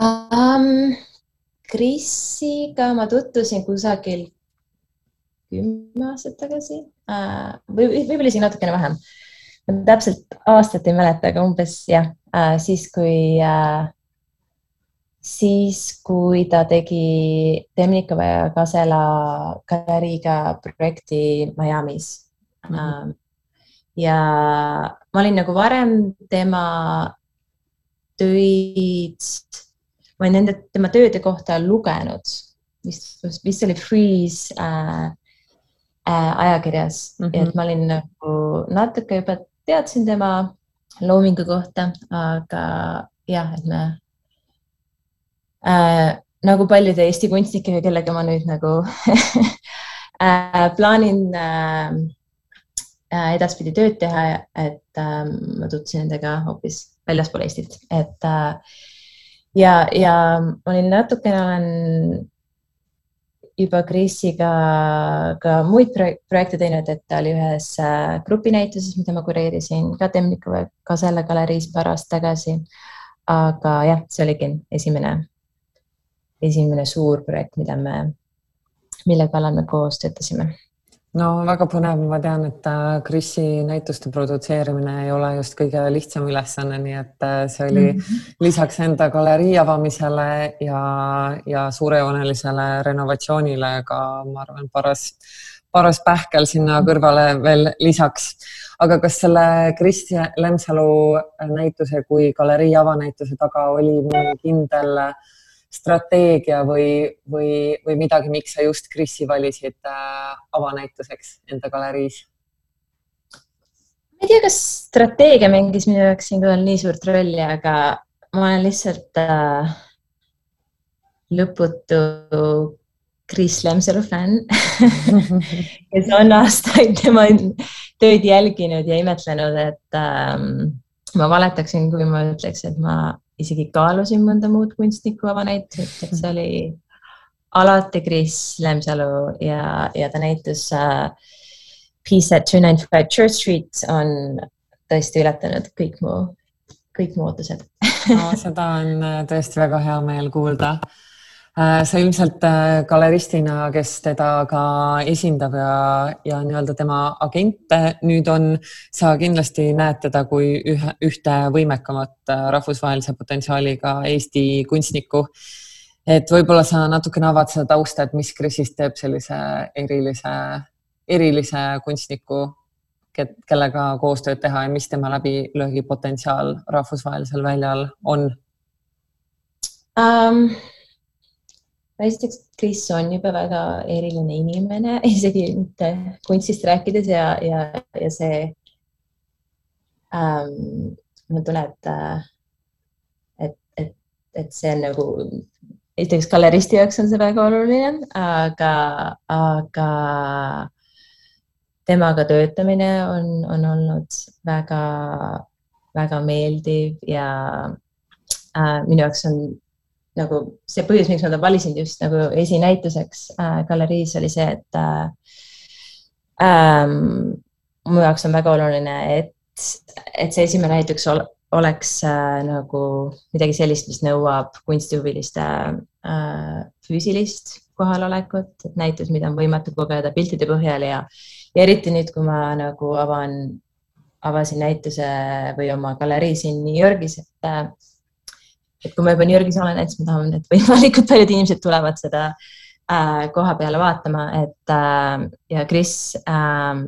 um,? Krisiga ma tutvusin kusagil kümme aastat tagasi uh, või võib-olla isegi natukene vähem. ma täpselt aastat ei mäleta, aga umbes jah uh,, siis kui uh, siis, kui ta tegi Temnikova ja Kasela galeriiga projekti Miami's mm. -hmm. ja ma olin nagu varem tema töid, ma olin nende, tema tööde kohta lugenud, vist, vist oli Freeze äh, äh, ajakirjas mm, -hmm. et ma olin nagu natuke juba teadsin tema loomingu kohta, aga jah, et me äh, nagu paljude Eesti kunstnikega, kellega ma nüüd nagu (laughs) äh, plaanin äh, äh, edaspidi tööd teha, et äh, ma tutvusin nendega hoopis väljaspool Eestit, et äh, ja, ja ma olin natukene olen juba Krisiga ka muid projekte teinud, et ta oli ühes äh, grupinäituses, mida ma kureerisin ka Temnikova Kasela galeriis paar aastat tagasi. aga jah, see oligi esimene esimene suur projekt, mida me, mille kallal me koos töötasime no väga põnev, ma tean, et Krisi näituste produtseerimine ei ole just kõige lihtsam ülesanne, nii et äh, see oli mm -hmm. lisaks enda galerii avamisele ja, ja suurejoonelisele renovatsioonile ka, ma arvan, paras, paras pähkel sinna kõrvale veel lisaks. aga kas selle Kristi Lemsalu näituse kui galerii avanäituse taga oli mingi kindel äh, strateegia või, või, või midagi, miks sa just Krisi valisid äh, avanäituseks enda galeriis? ma ei tea, kas strateegia mängis minu jaoks siinkohal nii suurt rolli, aga ma olen lihtsalt äh, lõputu Kris Lemsalu fänn (laughs) kes on aastaid tema tööd jälginud ja imetlenud, et ähm, ma valetaksin, kui ma ütleks, et ma isegi kaalusin mõnda muud kunstnikku avanäitust, et see oli alati Kris Lemsalu ja, ja ta näitus uh, Peace at two ninety five Church Street on tõesti ületanud kõik mu, kõik mu ootused. No, seda on äh, tõesti väga hea meel kuulda. Äh, sa ilmselt äh, galeristina, kes teda ka esindab ja, ja nii-öelda tema agent nüüd on, sa kindlasti näed teda kui ühe, ühte võimekamat äh, rahvusvahelise potentsiaaliga Eesti kunstnikku. et võib-olla sa natukene avad seda tausta, et mis Krisist teeb sellise erilise, erilise kunstniku, kellega koostööd teha ja mis tema läbilöögi potentsiaal rahvusvahelisel väljal on um,? Esiteks, Kris on juba väga eriline inimene, (laughs) isegi mitte kunstist rääkides ja, ja, ja see ähm,, ma tunnen, et, et, et, et see on nagu, esiteks galeristi jaoks on see väga oluline, aga, aga temaga töötamine on, on olnud väga, väga meeldiv ja äh, minu jaoks on nagu see põhjus, miks ma ta valisin just nagu esinäituseks äh, galeriis oli see, et äh, ähm, mu jaoks on väga oluline, et, et see esimene näiteks ol, oleks äh, nagu midagi sellist, mis nõuab kunstihuviliste äh, füüsilist kohalolekut, et näitus, mida on võimatu kogeda piltide põhjal ja, ja eriti nüüd, kui ma nagu avan, avasin näituse või oma galerii siin New Yorgis, et äh, et kui ma juba New Yorgis olen, et siis ma tahan, et võimalikult paljud inimesed tulevad seda äh, koha peale vaatama, et äh, ja Kris äh,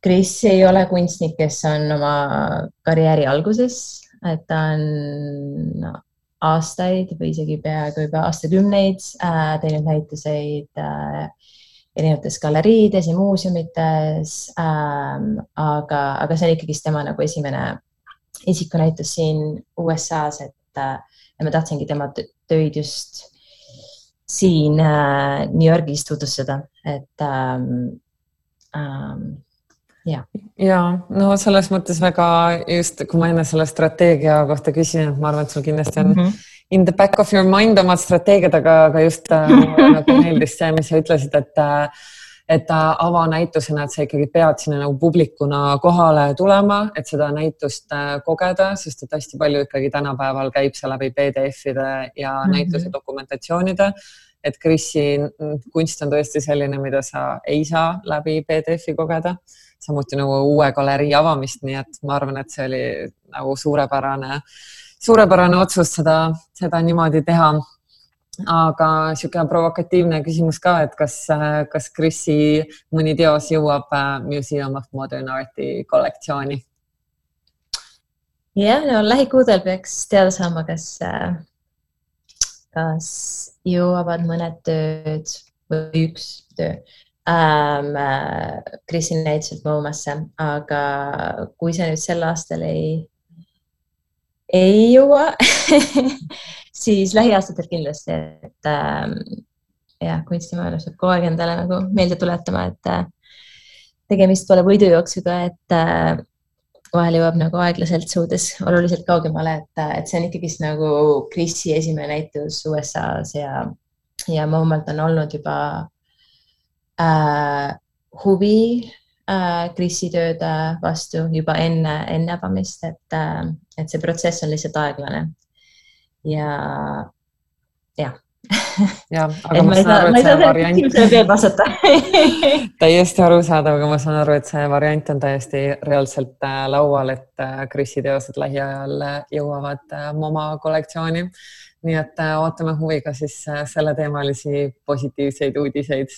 Kris ei ole kunstnik, kes on oma karjääri alguses, et ta on no, aastaid või isegi peaaegu juba aastakümneid äh, teinud näituseid äh, erinevates galeriides ja muuseumites ähm,. aga, aga see on ikkagist tema nagu esimene isikunäitus siin USA-s, et ja ma tahtsingi tema töid just siin äh, New Yorgis tutvustada, et ähm, ähm, ja, ja no selles mõttes väga just, kui ma enne selle strateegia kohta küsin, et ma arvan, et sul kindlasti on mm -hmm. in the back of your mind omad strateegiad, aga, aga just äh, nagu (laughs) meeldis see, mis sa ütlesid, et äh, et avanäitusena, et sa ikkagi pead sinna nagu publikuna kohale tulema, et seda näitust äh, kogeda, sest et hästi palju ikkagi tänapäeval käib see läbi PDF-ide ja mm -hmm. näituse dokumentatsioonide et Krisi kunst on tõesti selline, mida sa ei saa läbi PDF-i kogeda samuti nagu uue galerii avamist, nii et ma arvan, et see oli nagu suurepärane, suurepärane otsus seda, seda niimoodi teha. Aga niisugune provokatiivne küsimus ka, et kas, kas Krisi mõni teos jõuab äh, Museum of Modern Arti kollektsiooni? jah, no lähikuudel peaks teada saama, kas, äh, kas jõuavad mõned tööd või üks töö ähm, Krisi näituselt Moomasse, aga kui see nüüd sel aastal ei, ei jõua (laughs) siis lähiaastatel kindlasti, et ähm, jah, kunstimaailmas peab kogu aeg endale nagu meelde tuletama, et äh, tegemist pole võidujooksuga, et äh, vahel jõuab nagu aeglaselt suudes oluliselt kaugemale, et, et see on ikkagist nagu Krisi esimene näitus USA-s ja, ja Moomalt on olnud juba äh, huvi äh, Krisi tööde vastu juba enne, enne avamist, et äh,, et see protsess on lihtsalt aeglane. ja jah jah, aga (laughs) ma, saan aru, et see variant. (laughs) täiesti arusaadav, aga ma saan aru, et see variant on täiesti reaalselt äh, laual, et Krisi äh, teosed lähiajal äh, jõuavad MoMA kollektsiooni. nii et ootame huviga siis selleteemalisi positiivseid uudiseid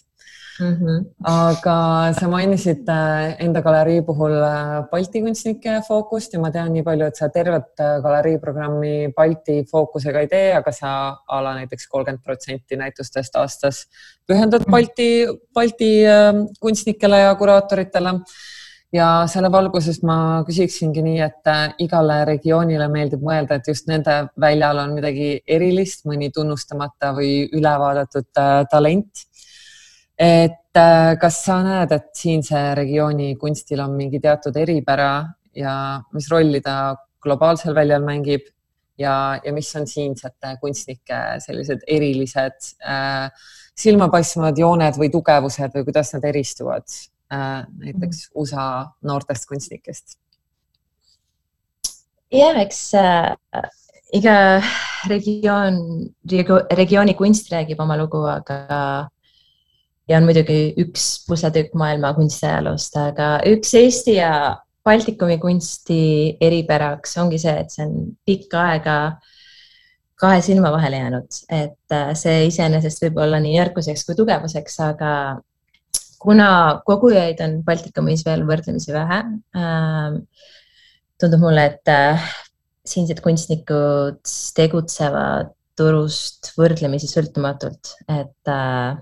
Mm -hmm. aga sa mainisid äh, enda galerii puhul äh, Balti kunstnike fookust ja ma tean nii palju, et sa tervet äh, galeriiprogrammi Balti fookusega ei tee, aga sa a la näiteks kolmkümmend protsenti näitustest aastas pühendad mhm. Balti, Balti kunstnikele ja kuraatoritele. ja selle valguses ma küsiksingi nii, et igale regioonile meeldib mõelda, et just nende väljal on midagi erilist, mõni tunnustamata või ülevaadatud talent et äh, kas sa näed, et siinse regiooni kunstil on mingi teatud eripära ja mis rolli ta globaalsel väljal mängib ja, ja mis on siinsete kunstnike sellised erilised äh, silmapaistvad jooned või tugevused või kuidas nad eristuvad äh, näiteks mhm. USA noortest kunstnikest? jah, eks äh, iga regioon, regiooni kunst räägib oma lugu, aga ja on muidugi üks pusletükk maailma kunstiajaloost, aga üks Eesti ja Baltikumi kunsti eripäraks ongi see, et see on pikka aega kahe silma vahele jäänud, et äh, see iseenesest võib olla nii nõrkuseks kui tugevuseks, aga kuna kogujaid on Baltikumis veel võrdlemisi vähe äh,, tundub mulle, et äh, siinsed kunstnikud tegutsevad turust võrdlemisi sõltumatult, et äh,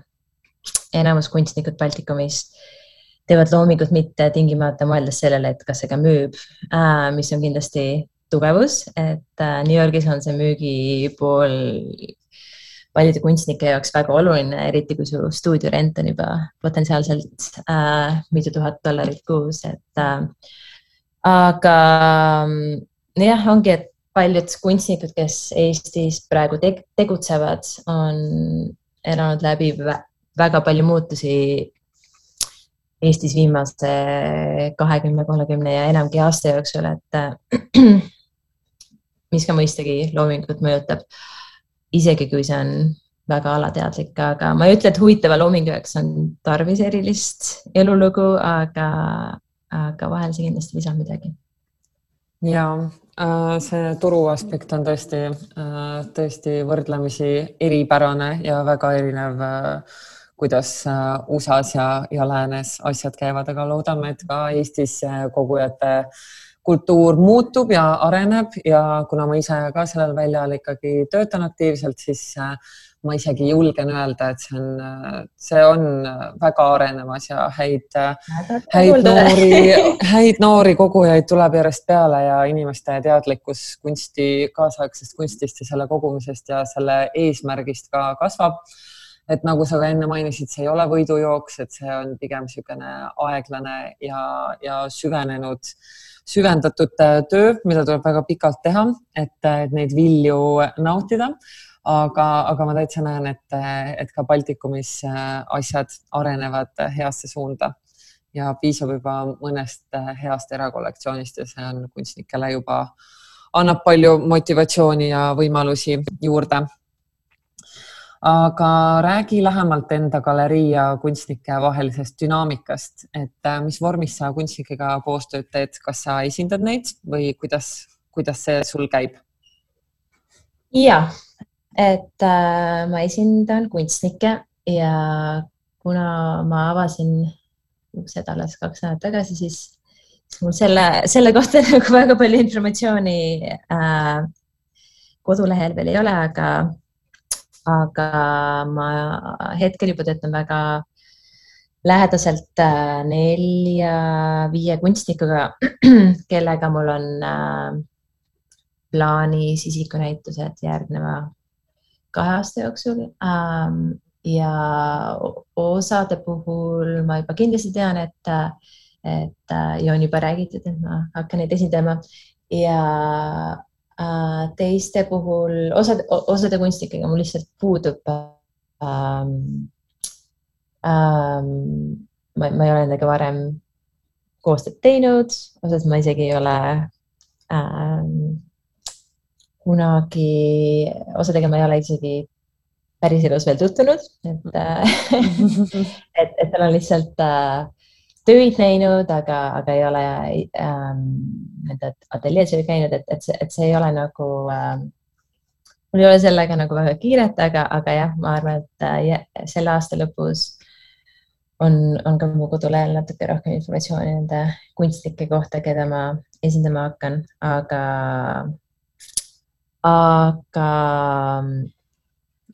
enamus kunstnikud Baltikumis teevad loomingut mitte tingimata mõeldes sellele, et kas see ka müüb äh,, mis on kindlasti tugevus, et äh, New Yorgis on see müügipool paljude kunstnike jaoks väga oluline, eriti kui su stuudiorent on juba potentsiaalselt äh, mitu tuhat dollarit kuus, et äh, aga jah, ongi, et paljud kunstnikud, kes Eestis praegu te tegutsevad, on elanud läbi väga palju muutusi Eestis viimase kahekümne, kolmekümne ja enamgi aasta jooksul, et (clears throat) mis ka mõistagi loomingut mõjutab. isegi kui see on väga alateadlik, aga ma ei ütle, et huvitava loomingu jaoks on tarvis erilist elulugu, aga, aga vahel see kindlasti lisab midagi. ja see turu aspekt on tõesti, tõesti võrdlemisi eripärane ja väga erinev kuidas USA-s ja, ja läänes asjad käivad, aga loodame, et ka Eestis kogujate kultuur muutub ja areneb ja kuna ma ise ka sellel väljal ikkagi töötan aktiivselt, siis ma isegi julgen öelda, et see on, see on väga arenemas ja häid, häid noori, (laughs) häid noori kogujaid tuleb järjest peale ja inimeste teadlikkus kunsti, kaasaegsest kunstist ja selle kogumisest ja selle eesmärgist ka kasvab. Et nagu sa ka enne mainisid, see ei ole võidujooks, et see on pigem niisugune aeglane ja, ja süvenenud süvendatud töö, mida tuleb väga pikalt teha, et, et neid vilju nautida aga, aga ma täitsa näen, et, et ka Baltikumis äh, asjad arenevad heasse suunda ja piisab juba mõnest äh, heast erakollektsioonist ja see on kunstnikele juba, annab palju motivatsiooni ja võimalusi juurde. Aga räägi lähemalt enda galerii ja kunstnike vahelisest dünaamikast, et äh, mis vormis sa kunstnikega koostööd teed, kas sa esindad neid või kuidas, kuidas see sul käib? ja et äh, ma esindan kunstnikke ja kuna ma avasin uksed alles kaks nädalat tagasi, siis, siis mul selle, selle kohta (laughs) nagu väga palju informatsiooni äh, kodulehel veel ei ole, aga, aga ma hetkel juba töötan väga lähedaselt äh, nelja-viie kunstnikuga, (clears throat) kellega mul on äh, plaanis isikunäitused järgneva kahe aasta jooksul. Ähm, ja osade puhul ma juba kindlasti tean, et, et äh, ja on juba räägitud, et ma hakkan neid esindama. Ja teiste puhul osade, osade kunstnikega mul lihtsalt puudub ähm,. Ähm, ma, ma ei ole nendega varem koostööd teinud, osas ma isegi ei ole ähm, kunagi, osadega ma ei ole isegi päriselus veel tutvunud, et (laughs) et, et tal on lihtsalt äh, töid näinud, aga, aga ei ole ähm, nende ateljees käinud, et, et see, et see ei ole nagu äh,, mul ei ole sellega nagu väga kiiret, aga, aga jah, ma arvan, et äh, selle aasta lõpus on, on ka mu kodulehel natuke rohkem informatsiooni nende kunstnike kohta, keda ma esindama hakkan, aga aga.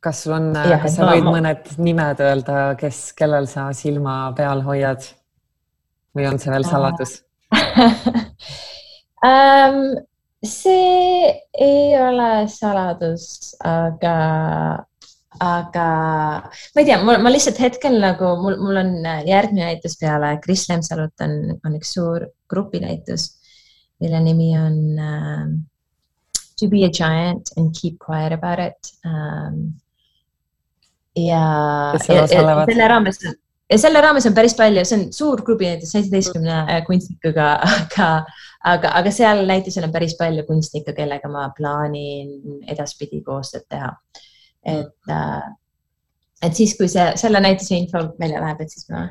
kas sul on, kas sa võid ma... mõned nimed öelda, kes, kellel sa silma peal hoiad või on see veel saladus um, (laughs) see ei ole saladus, aga, aga ma ei tea, ma lihtsalt hetkel nagu mul, mul on järgmine näitus peale. Kris Lemsalut on, on üks suur grupinäitus, mille nimi on äh, to be a giant and keep quiet about it. Um,. ja, ja, ja selle raames, ja selle raames on päris palju, see on suur klubi näiteks seitsmeteistkümne kunstnikuga, aga, aga, aga seal näitusel on päris palju kunstnikke, kellega ma plaanin edaspidi koostööd teha. et, äh, et siis, kui see, selle näituse info välja läheb, et siis ma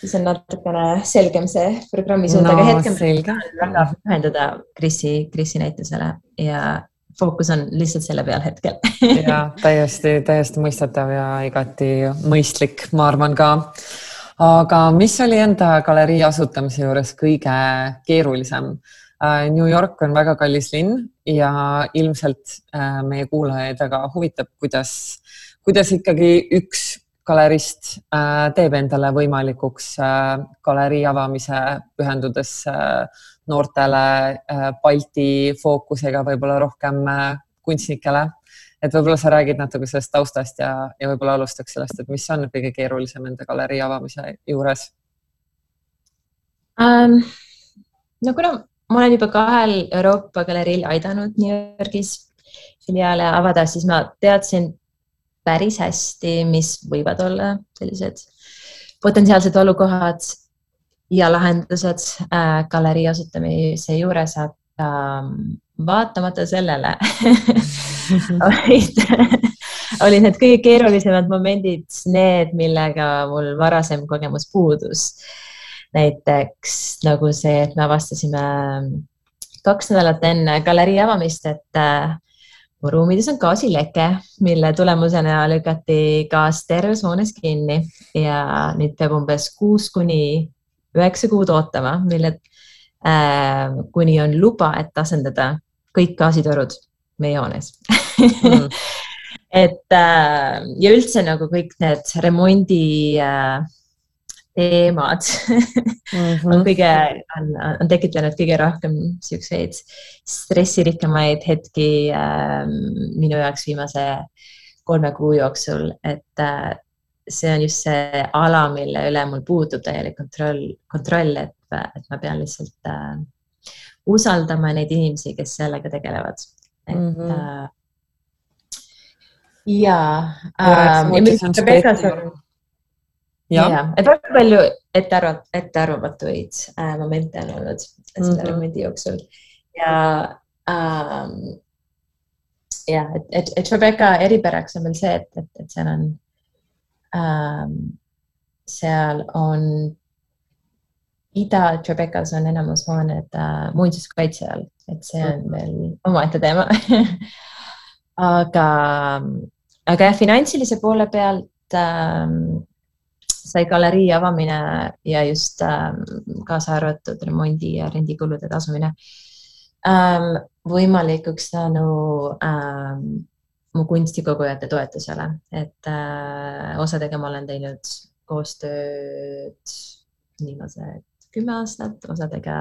siis on natukene selgem see programmi suund no,, aga hetkel väga pühenduda Krisi, Krisi näitusele ja fookus on lihtsalt selle peal hetkel (laughs) ja täiesti, täiesti mõistetav ja igati mõistlik, ma arvan ka. aga mis oli enda galerii asutamise juures kõige keerulisem? Äh, New York on väga kallis linn ja ilmselt äh, meie kuulajaid väga huvitab, kuidas, kuidas ikkagi üks galerist äh, teeb endale võimalikuks galerii avamise, pühendudes äh, noortele Balti fookusega võib-olla rohkem kunstnikele. et võib-olla sa räägid natuke sellest taustast ja, ja võib-olla alustaks sellest, et mis on kõige keerulisem enda galerii avamise juures um,? no kuna ma olen juba kahel Euroopa galeriil aidanud New Yorgis filiaale avada, siis ma teadsin päris hästi, mis võivad olla sellised potentsiaalsed olukohad ja lahendused äh, galerii asutamise juures, aga ähm, vaatamata sellele (laughs) olid, olid need kõige keerulisemad momendid need, millega mul varasem kogemus puudus. näiteks nagu see, et me avastasime kaks nädalat enne galerii avamist, et äh, mu ruumides on gaasileke, mille tulemusena lükati gaas terves hoones kinni ja nüüd peab umbes kuus kuni üheksa kuud ootama, mille äh, kuni on luba, et asendada kõik gaasitorud meie hoones mm. (laughs) et äh, ja üldse nagu kõik need remondi äh, teemad mm (laughs) -hmm. on kõige, on, on tekitanud kõige rohkem siukseid stressirikkamaid hetki äh, minu jaoks viimase kolme kuu jooksul, et äh, see on just see ala, mille üle mul puudub täielik kontroll, kontroll, et, et ma pean lihtsalt äh, usaldama neid inimesi, kes sellega tegelevad. et mm -hmm. äh, ja äh,. Rebecca's on ja, et väga palju ettearvat-, ettearvamatuid äh, momente on olnud selle mm -hmm. remondi jooksul ja ähm, jah, et, et, et Rebecca eripäraks on veel see, et, et, et seal on ähm,, seal on Ida-Trebecas on enamus hooned äh, muinsuskaitse all, et see on veel omaette teema. (laughs) Aga, aga jah, finantsilise poole pealt ähm, sai galerii avamine ja just ähm, kaasa arvatud remondi ja rendikulude tasumine ähm, võimalikuks tänu ähm, mu kunstikogujate toetusele, et äh, osadega ma olen teinud koostööd viimased kümme aastat, osadega,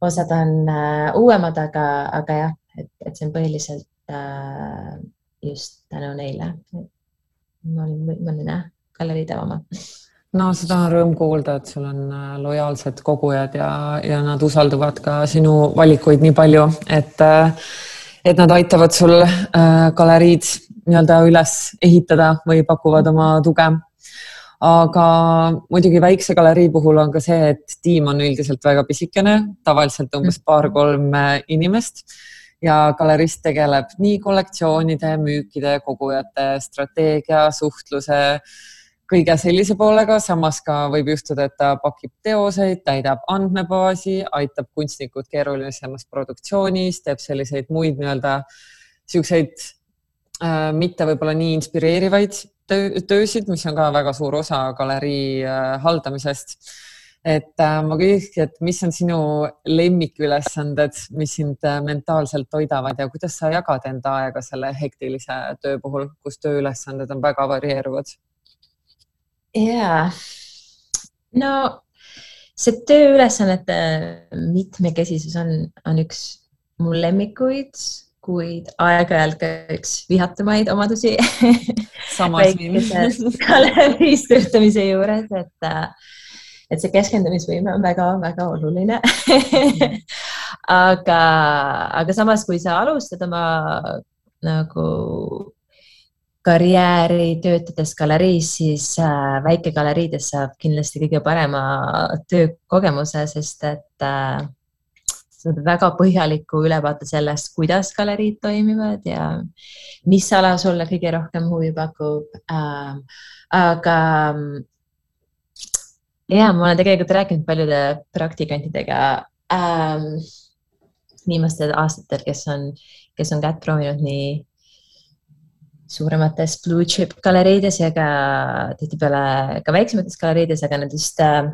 osad on äh, uuemad, aga, aga jah, et, et see on põhiliselt äh, just tänu neile. ma olin võimeline galeriid avama no seda on rõõm kuulda, et sul on äh, lojaalsed kogujad ja, ja nad usaldavad ka sinu valikuid nii palju, et, äh, et nad aitavad sul äh, galeriid nii-öelda üles ehitada või pakuvad oma tuge. aga muidugi väikse galerii puhul on ka see, et tiim on üldiselt väga pisikene, tavaliselt umbes paar-kolm inimest ja galerist tegeleb nii kollektsioonide, müükide, kogujate, strateegia, suhtluse kõige sellise poolega, samas ka võib juhtuda, et ta pakib teoseid, täidab andmebaasi, aitab kunstnikud keerulisemas produktsioonis, teeb selliseid muid nii-öelda siukseid äh, mitte võib-olla nii inspireerivaid töö, töösid, mis on ka väga suur osa galerii äh, haldamisest. et äh, ma küsikski, et mis on sinu lemmikülesanded, mis sind äh, mentaalselt hoidavad ja kuidas sa jagad enda aega selle hektilise töö puhul, kus tööülesanded on väga varieeruvad jaa, no see tööülesannete mitmekesisus on, on üks mu lemmikuid, kuid aeg-ajalt ka üks vihatumaid omadusi. galeris töötamise juures, et, et see keskendumisvõime on väga-väga oluline. (laughs) Aga, aga samas, kui sa alustad oma nagu karjääri töötades galeriis, siis äh, väikegaleriides saab kindlasti kõige parema töökogemuse, sest et äh, saad väga põhjaliku ülevaate sellest, kuidas galeriid toimivad ja mis ala sulle kõige rohkem huvi pakub äh,. aga ja ma olen tegelikult rääkinud paljude praktikantidega äh, viimastel aastatel, kes on, kes on kätt proovinud nii suuremates blue chip galeriides ja ka tihtipeale ka väiksemates galeriides, aga nad just äh,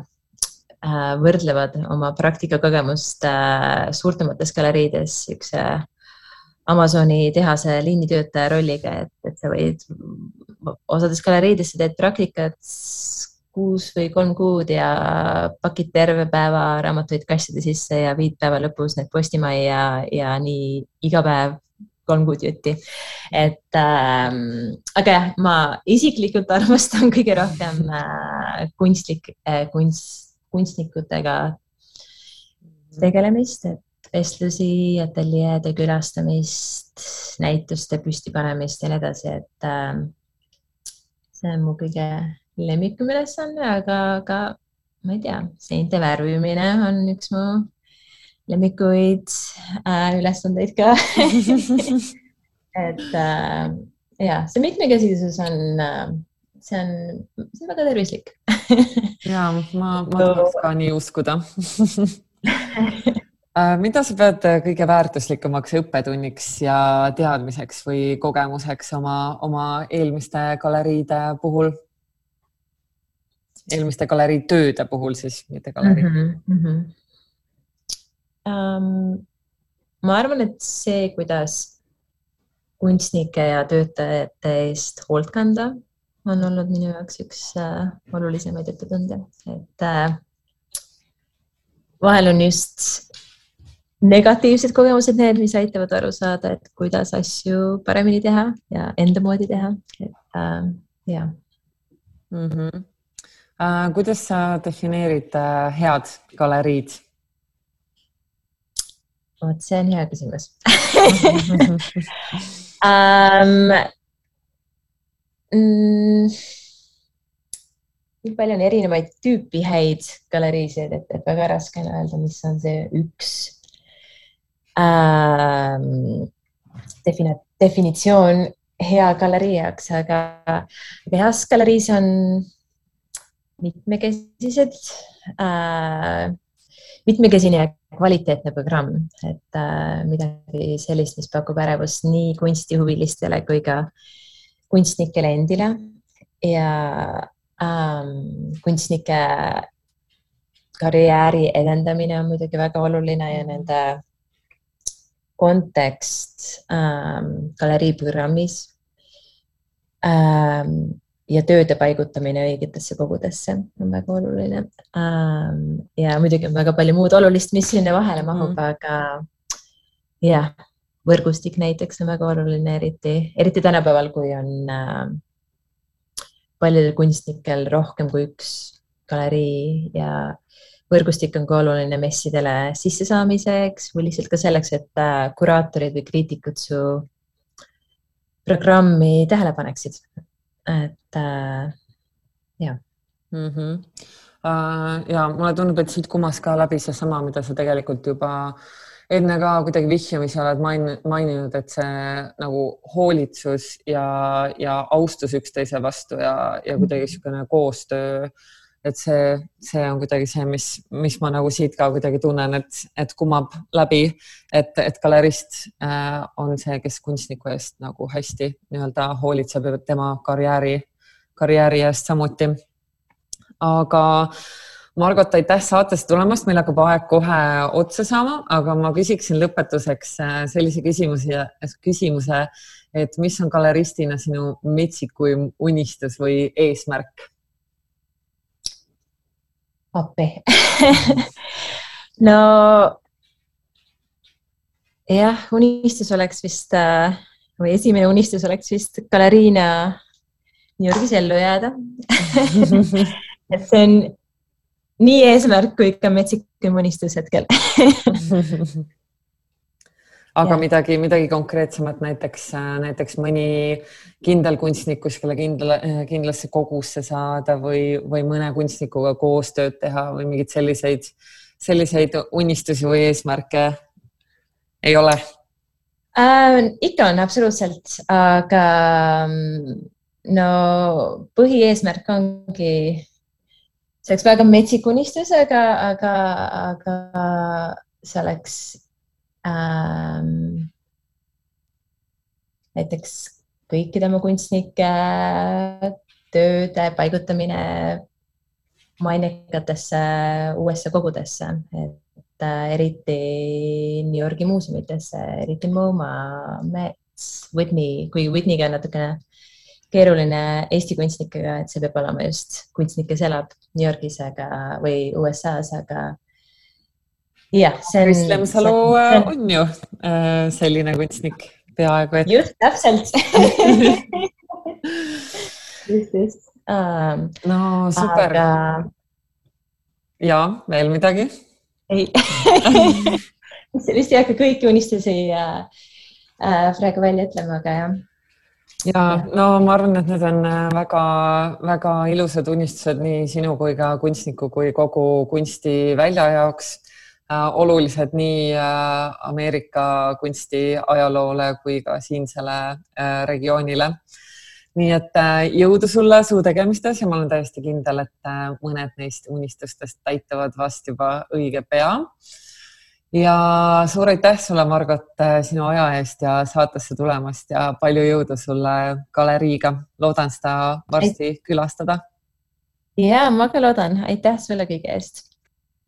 äh, võrdlevad oma praktikakogemust äh, suurtemates galeriides niisuguse Amazoni tehase liinitöötaja rolliga, et, et sa võid osades galeriides sa teed praktikat kuus või kolm kuud ja pakid terve päeva raamatuid kastide sisse ja viid päeva lõpus need postimajja ja nii iga päev kolm kuud jutti. et ähm, aga jah, ma isiklikult armastan kõige rohkem äh, kunstlik äh,, kunst, kunstnikutega tegelemist, et vestlusi, ateljeede külastamist, näituste püstipanemist ja nii edasi, et äh, see on mu kõige lemmikum ülesanne, aga ka ma ei tea, seinte värvimine on üks mu lemmikuid äh, ülesandeid ka (laughs) et äh, ja see mitmekesisus on äh,, see on, see on väga tervislik ja ma, ma tahaks ka nii uskuda (laughs) Äh, mida sa pead kõige väärtuslikumaks õppetunniks ja teadmiseks või kogemuseks oma, oma eelmiste galeriide puhul? eelmiste galerii tööde puhul siis, mitte galerii mm. mm. -hmm. Um, ma arvan, et see, kuidas kunstnike ja töötajate eest hoolt kanda, on olnud minu jaoks üks äh, olulisemaid õppetunde, et äh, vahel on just negatiivsed kogemused need, mis aitavad aru saada, et kuidas asju paremini teha ja enda moodi teha, et äh, ja mm. -hmm. Uh, kuidas sa defineerid uh, head galeriid? Vot see on hea küsimus (laughs) um,. Mm, nii palju on erinevaid tüüpi häid galeriisid, et, et väga raske on öelda, mis on see üks um, defini-, definitsioon hea galerii jaoks, aga aga heas galeriis on mitmekesised äh,, mitmekesine ja kvaliteetne programm, et äh, midagi sellist, mis pakub ärevust nii kunstihuvilistele kui ka kunstnikele endile. Ja ähm, kunstnike karjääri edendamine on muidugi väga oluline ja nende kontekst ähm, galerii programmis ähm, ja tööde paigutamine õigetesse kogudesse on väga oluline ähm,. ja muidugi on väga palju muud olulist, mis sinna vahele mahub mm., aga jah, võrgustik näiteks on väga oluline, eriti, eriti tänapäeval, kui on äh, paljudel kunstnikel rohkem kui üks galerii ja võrgustik on ka oluline messidele sissesaamiseks või lihtsalt ka selleks, et äh, kuraatorid või kriitikud su programmi tähele paneksid. Et äh, ja mm. -hmm. Ja mulle tundub, et siit kumas ka läbi seesama, mida sa tegelikult juba enne ka kuidagi vihjamisi oled main- maininud, et see nagu hoolitsus ja, ja austus üksteise vastu ja, ja kuidagi niisugune koostöö, et see, see on kuidagi see, mis, mis ma nagu siit ka kuidagi tunnen, et, et kumab läbi, et, et galerist äh, on see, kes kunstniku eest nagu hästi nii-öelda hoolitseb ja tema karjääri, karjääri eest samuti aga Margot, aitäh saatesse tulemast, meil hakkab aeg kohe otsa saama, aga ma küsiksin lõpetuseks äh, sellise küsimuse, küsimuse, et mis on galeristina sinu metsikuim unistus või eesmärk? Appi (laughs) no jah, unistus oleks vist äh, või esimene unistus oleks vist galeriina New Yorgis ellu jääda. (laughs) Et see on nii eesmärk kui ka metsikum unistus hetkel (laughs) aga Jah. midagi, midagi konkreetsemat, näiteks, näiteks mõni kindel kunstnik kuskile kindla, kindlasse kogusse saada või, või mõne kunstnikuga koostööd teha või mingeid selliseid, selliseid unistusi või eesmärke ei ole? äh,. ikka on absoluutselt, aga mm, no põhieesmärk ongi, see oleks väga metsik unistus, aga, aga, aga see oleks ähm, näiteks kõikide oma kunstnike tööde paigutamine mainekatesse uuesse kogudesse, et äh, eriti New Yorgi muuseumidesse, eriti MoMA, Mets, Whitney, kuigi Whitney'ga on natukene keeruline Eesti kunstnikega, et see peab olema just kunstnik, kes elab New Yorgis, aga, või USA-s, aga jah, see on. Kris Lemsalu äh, on ju äh, selline kunstnik peaaegu et. just, täpselt (laughs) just, just um,. no super aga ja veel midagi? ei (laughs) vist ei hakka kõiki unistusi äh, äh, praegu välja ütlema, aga jah. ja no ma arvan, et need on väga-väga ilusad unistused nii sinu kui ka kunstniku kui kogu kunstivälja jaoks äh,. Olulised nii äh, Ameerika kunsti ajaloole kui ka siinsele äh, regioonile nii et äh, jõudu sulle suu tegemistes ja ma olen täiesti kindel, et äh, mõned neist unistustest täituvad vast juba õige pea. ja suur aitäh sulle, Margot, äh, sinu aja eest ja saatesse tulemast ja palju jõudu sulle galeriiga. loodan seda varsti külastada. ja ma ka loodan, aitäh sulle kõige eest